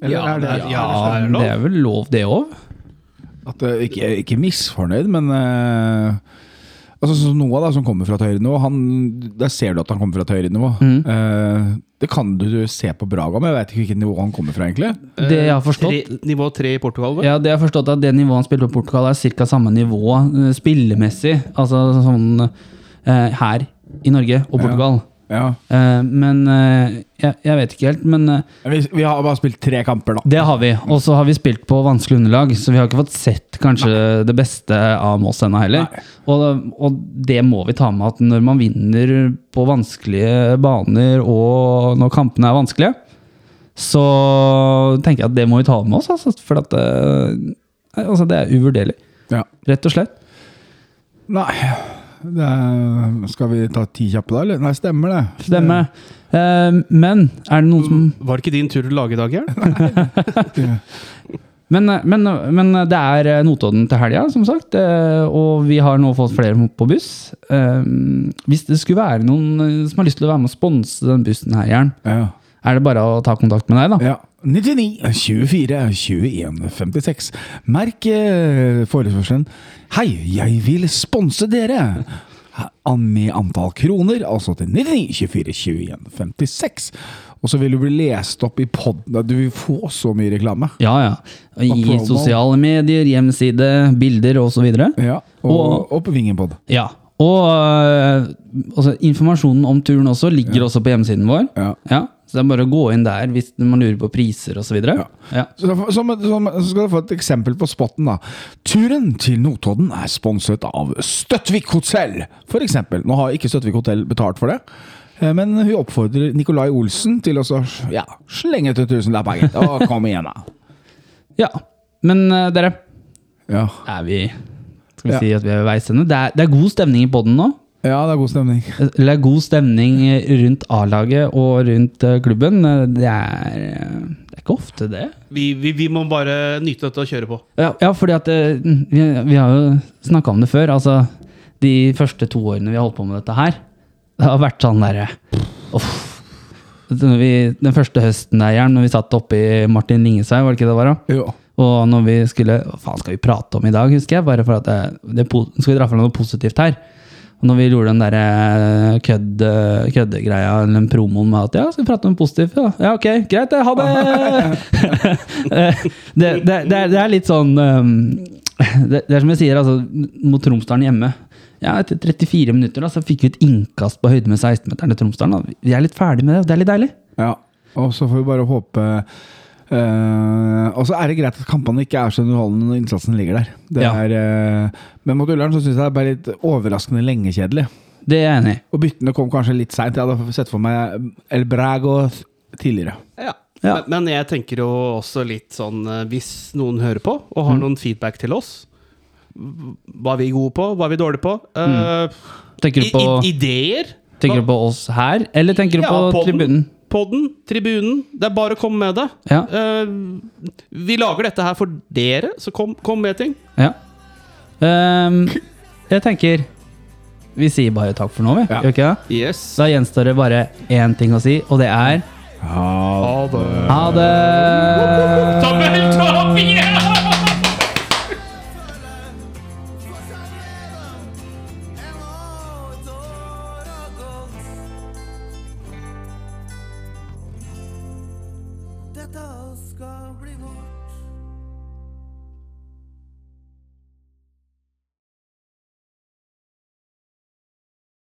Eller Ja, er det, ja, er- Ja, det er det er vel lov, det òg. Ikke, ikke misfornøyd, men eh, Altså Noah, da, som kommer fra et høyere nivå, han, der ser du at han kommer fra et høyere nivå. Mm. Eh, det kan du se på Braga, men jeg vet ikke hvilket nivå han kommer fra, egentlig. Det jeg har forstått Tre, nivå tre i Portugal, vel? Ja, det jeg har forstått at det nivået han spiller på Portugal, er ca. samme nivå eh, spillemessig. Altså sånn eh, her i Norge og Portugal. Ja. Eh, men uh, jeg, jeg vet ikke helt. Men uh, Vi, vi har bare spilt tre kamper, da. det har vi. Og så har vi spilt på vanskelig underlag, så vi har ikke fått sett kanskje det beste av Moss ennå heller. Og, og det må vi ta med at når man vinner på vanskelige baner, og når kampene er vanskelige, så tenker jeg at det må vi ta med oss, altså, for at altså, det er uvurderlig. Ja. Rett og slett. Nei er, Skal vi ta ti kjappe, da? Eller? Nei, stemmer det. Stemmer. Uh, men er det noen som Var det ikke din tur til å lage i dag, Jern? Men, men, men det er eh, Notodden til helga, som sagt. eh, Og vi har nå fått flere på buss. Uh, Hvis det skulle være noen eh, som har lyst til å være med og sponse den bussen her, Jern, Ja. er det bare å ta kontakt med deg, da? Ja. 99 24 21 56. Merk eh, forespørselen Hei, jeg vil sponse dere! Med antall kroner, altså til 99 24 21 56. Og så vil du bli lest opp i poden. Du vil få så mye reklame. Ja, ja. I sosiale medier, hjemmeside, bilder osv. Ja, og, Og- og på Vingenpod. Ja. Og øh, altså, informasjonen om turen også ligger også på hjemmesiden vår. Ja. Ja, så det er bare å gå inn der hvis man lurer på priser osv. Ja. Ja. Så, så, så, så skal du få et eksempel på spotten. da. Turen til Notodden er sponset av Støttvik hotell, eksempel. Nå har ikke Støttvik hotell betalt for det, eh, men hun oppfordrer Nikolai Olsen til å ja, slenge til tusenlapper, gitt. Og kom igjen, da. ja. Men øh, dere, Ja. er vi Skal vi si at vi er ved veis ende? Det, det er god stemning i poden nå. Ja, det er god stemning. Det er god stemning rundt A-laget og rundt øh, klubben. Det er, øh, det er ikke ofte, det. Vi, vi, vi må bare nyte dette og kjøre på. Ja, ja fordi at øh, vi, vi har jo snakka om det før. Altså, de første to årene vi har holdt på med dette her, det har vært sånn derre Uff. Når vi, den første høsten der, Jern, når vi satt oppe i Martin Lingesvei, var det ikke det var? da? Jo. Og når vi skulle Hva faen skal vi prate om i dag, husker jeg? Bare for at det, det Skal vi dra fram noe positivt her? Og når vi gjorde den derre kødd, køddegreia, eller den promoen med at ja, skal vi prate om positivt? Ja, ja ok, greit, det, ha det! det, det, det, er, det er litt sånn um, det er som jeg sier, altså, mot Tromsdalen hjemme. Ja, etter 34 minutter da, så fikk vi et innkast på høyde med 16-meteren til Tromsdalen. Da. Vi er litt ferdig med det, og det er litt deilig. Ja, og så får vi bare håpe eh, Og så er det greit at kampene ikke er så underholdende når innsatsen ligger der. Det Ja. er, uh, men mot Ullern så syns jeg det er bare litt overraskende lengekjedelig. Det er jeg enig i. Og byttene kom kanskje litt seint. Jeg hadde sett for meg El Brago tidligere. Ja. Ja. Men, men jeg tenker jo også litt sånn eh, Hvis noen hører på og har noen feedback til oss Hva er vi gode på? Hva er vi dårlige på? Eh, Tenker du på, i, ideer? tenker du på oss her, eller tenker du Ja, på podden. tribunen? Podden, tribunen. Det er bare å komme med det. Ja. Uh, vi lager dette her for dere, så kom, kom med ting. Ja. Um, jeg tenker Vi sier bare takk for nå, vi. Ja. Gjør ikke det? Yes. Da gjenstår det bare én ting å si, og det er Ha det. ha det! Ha yeah!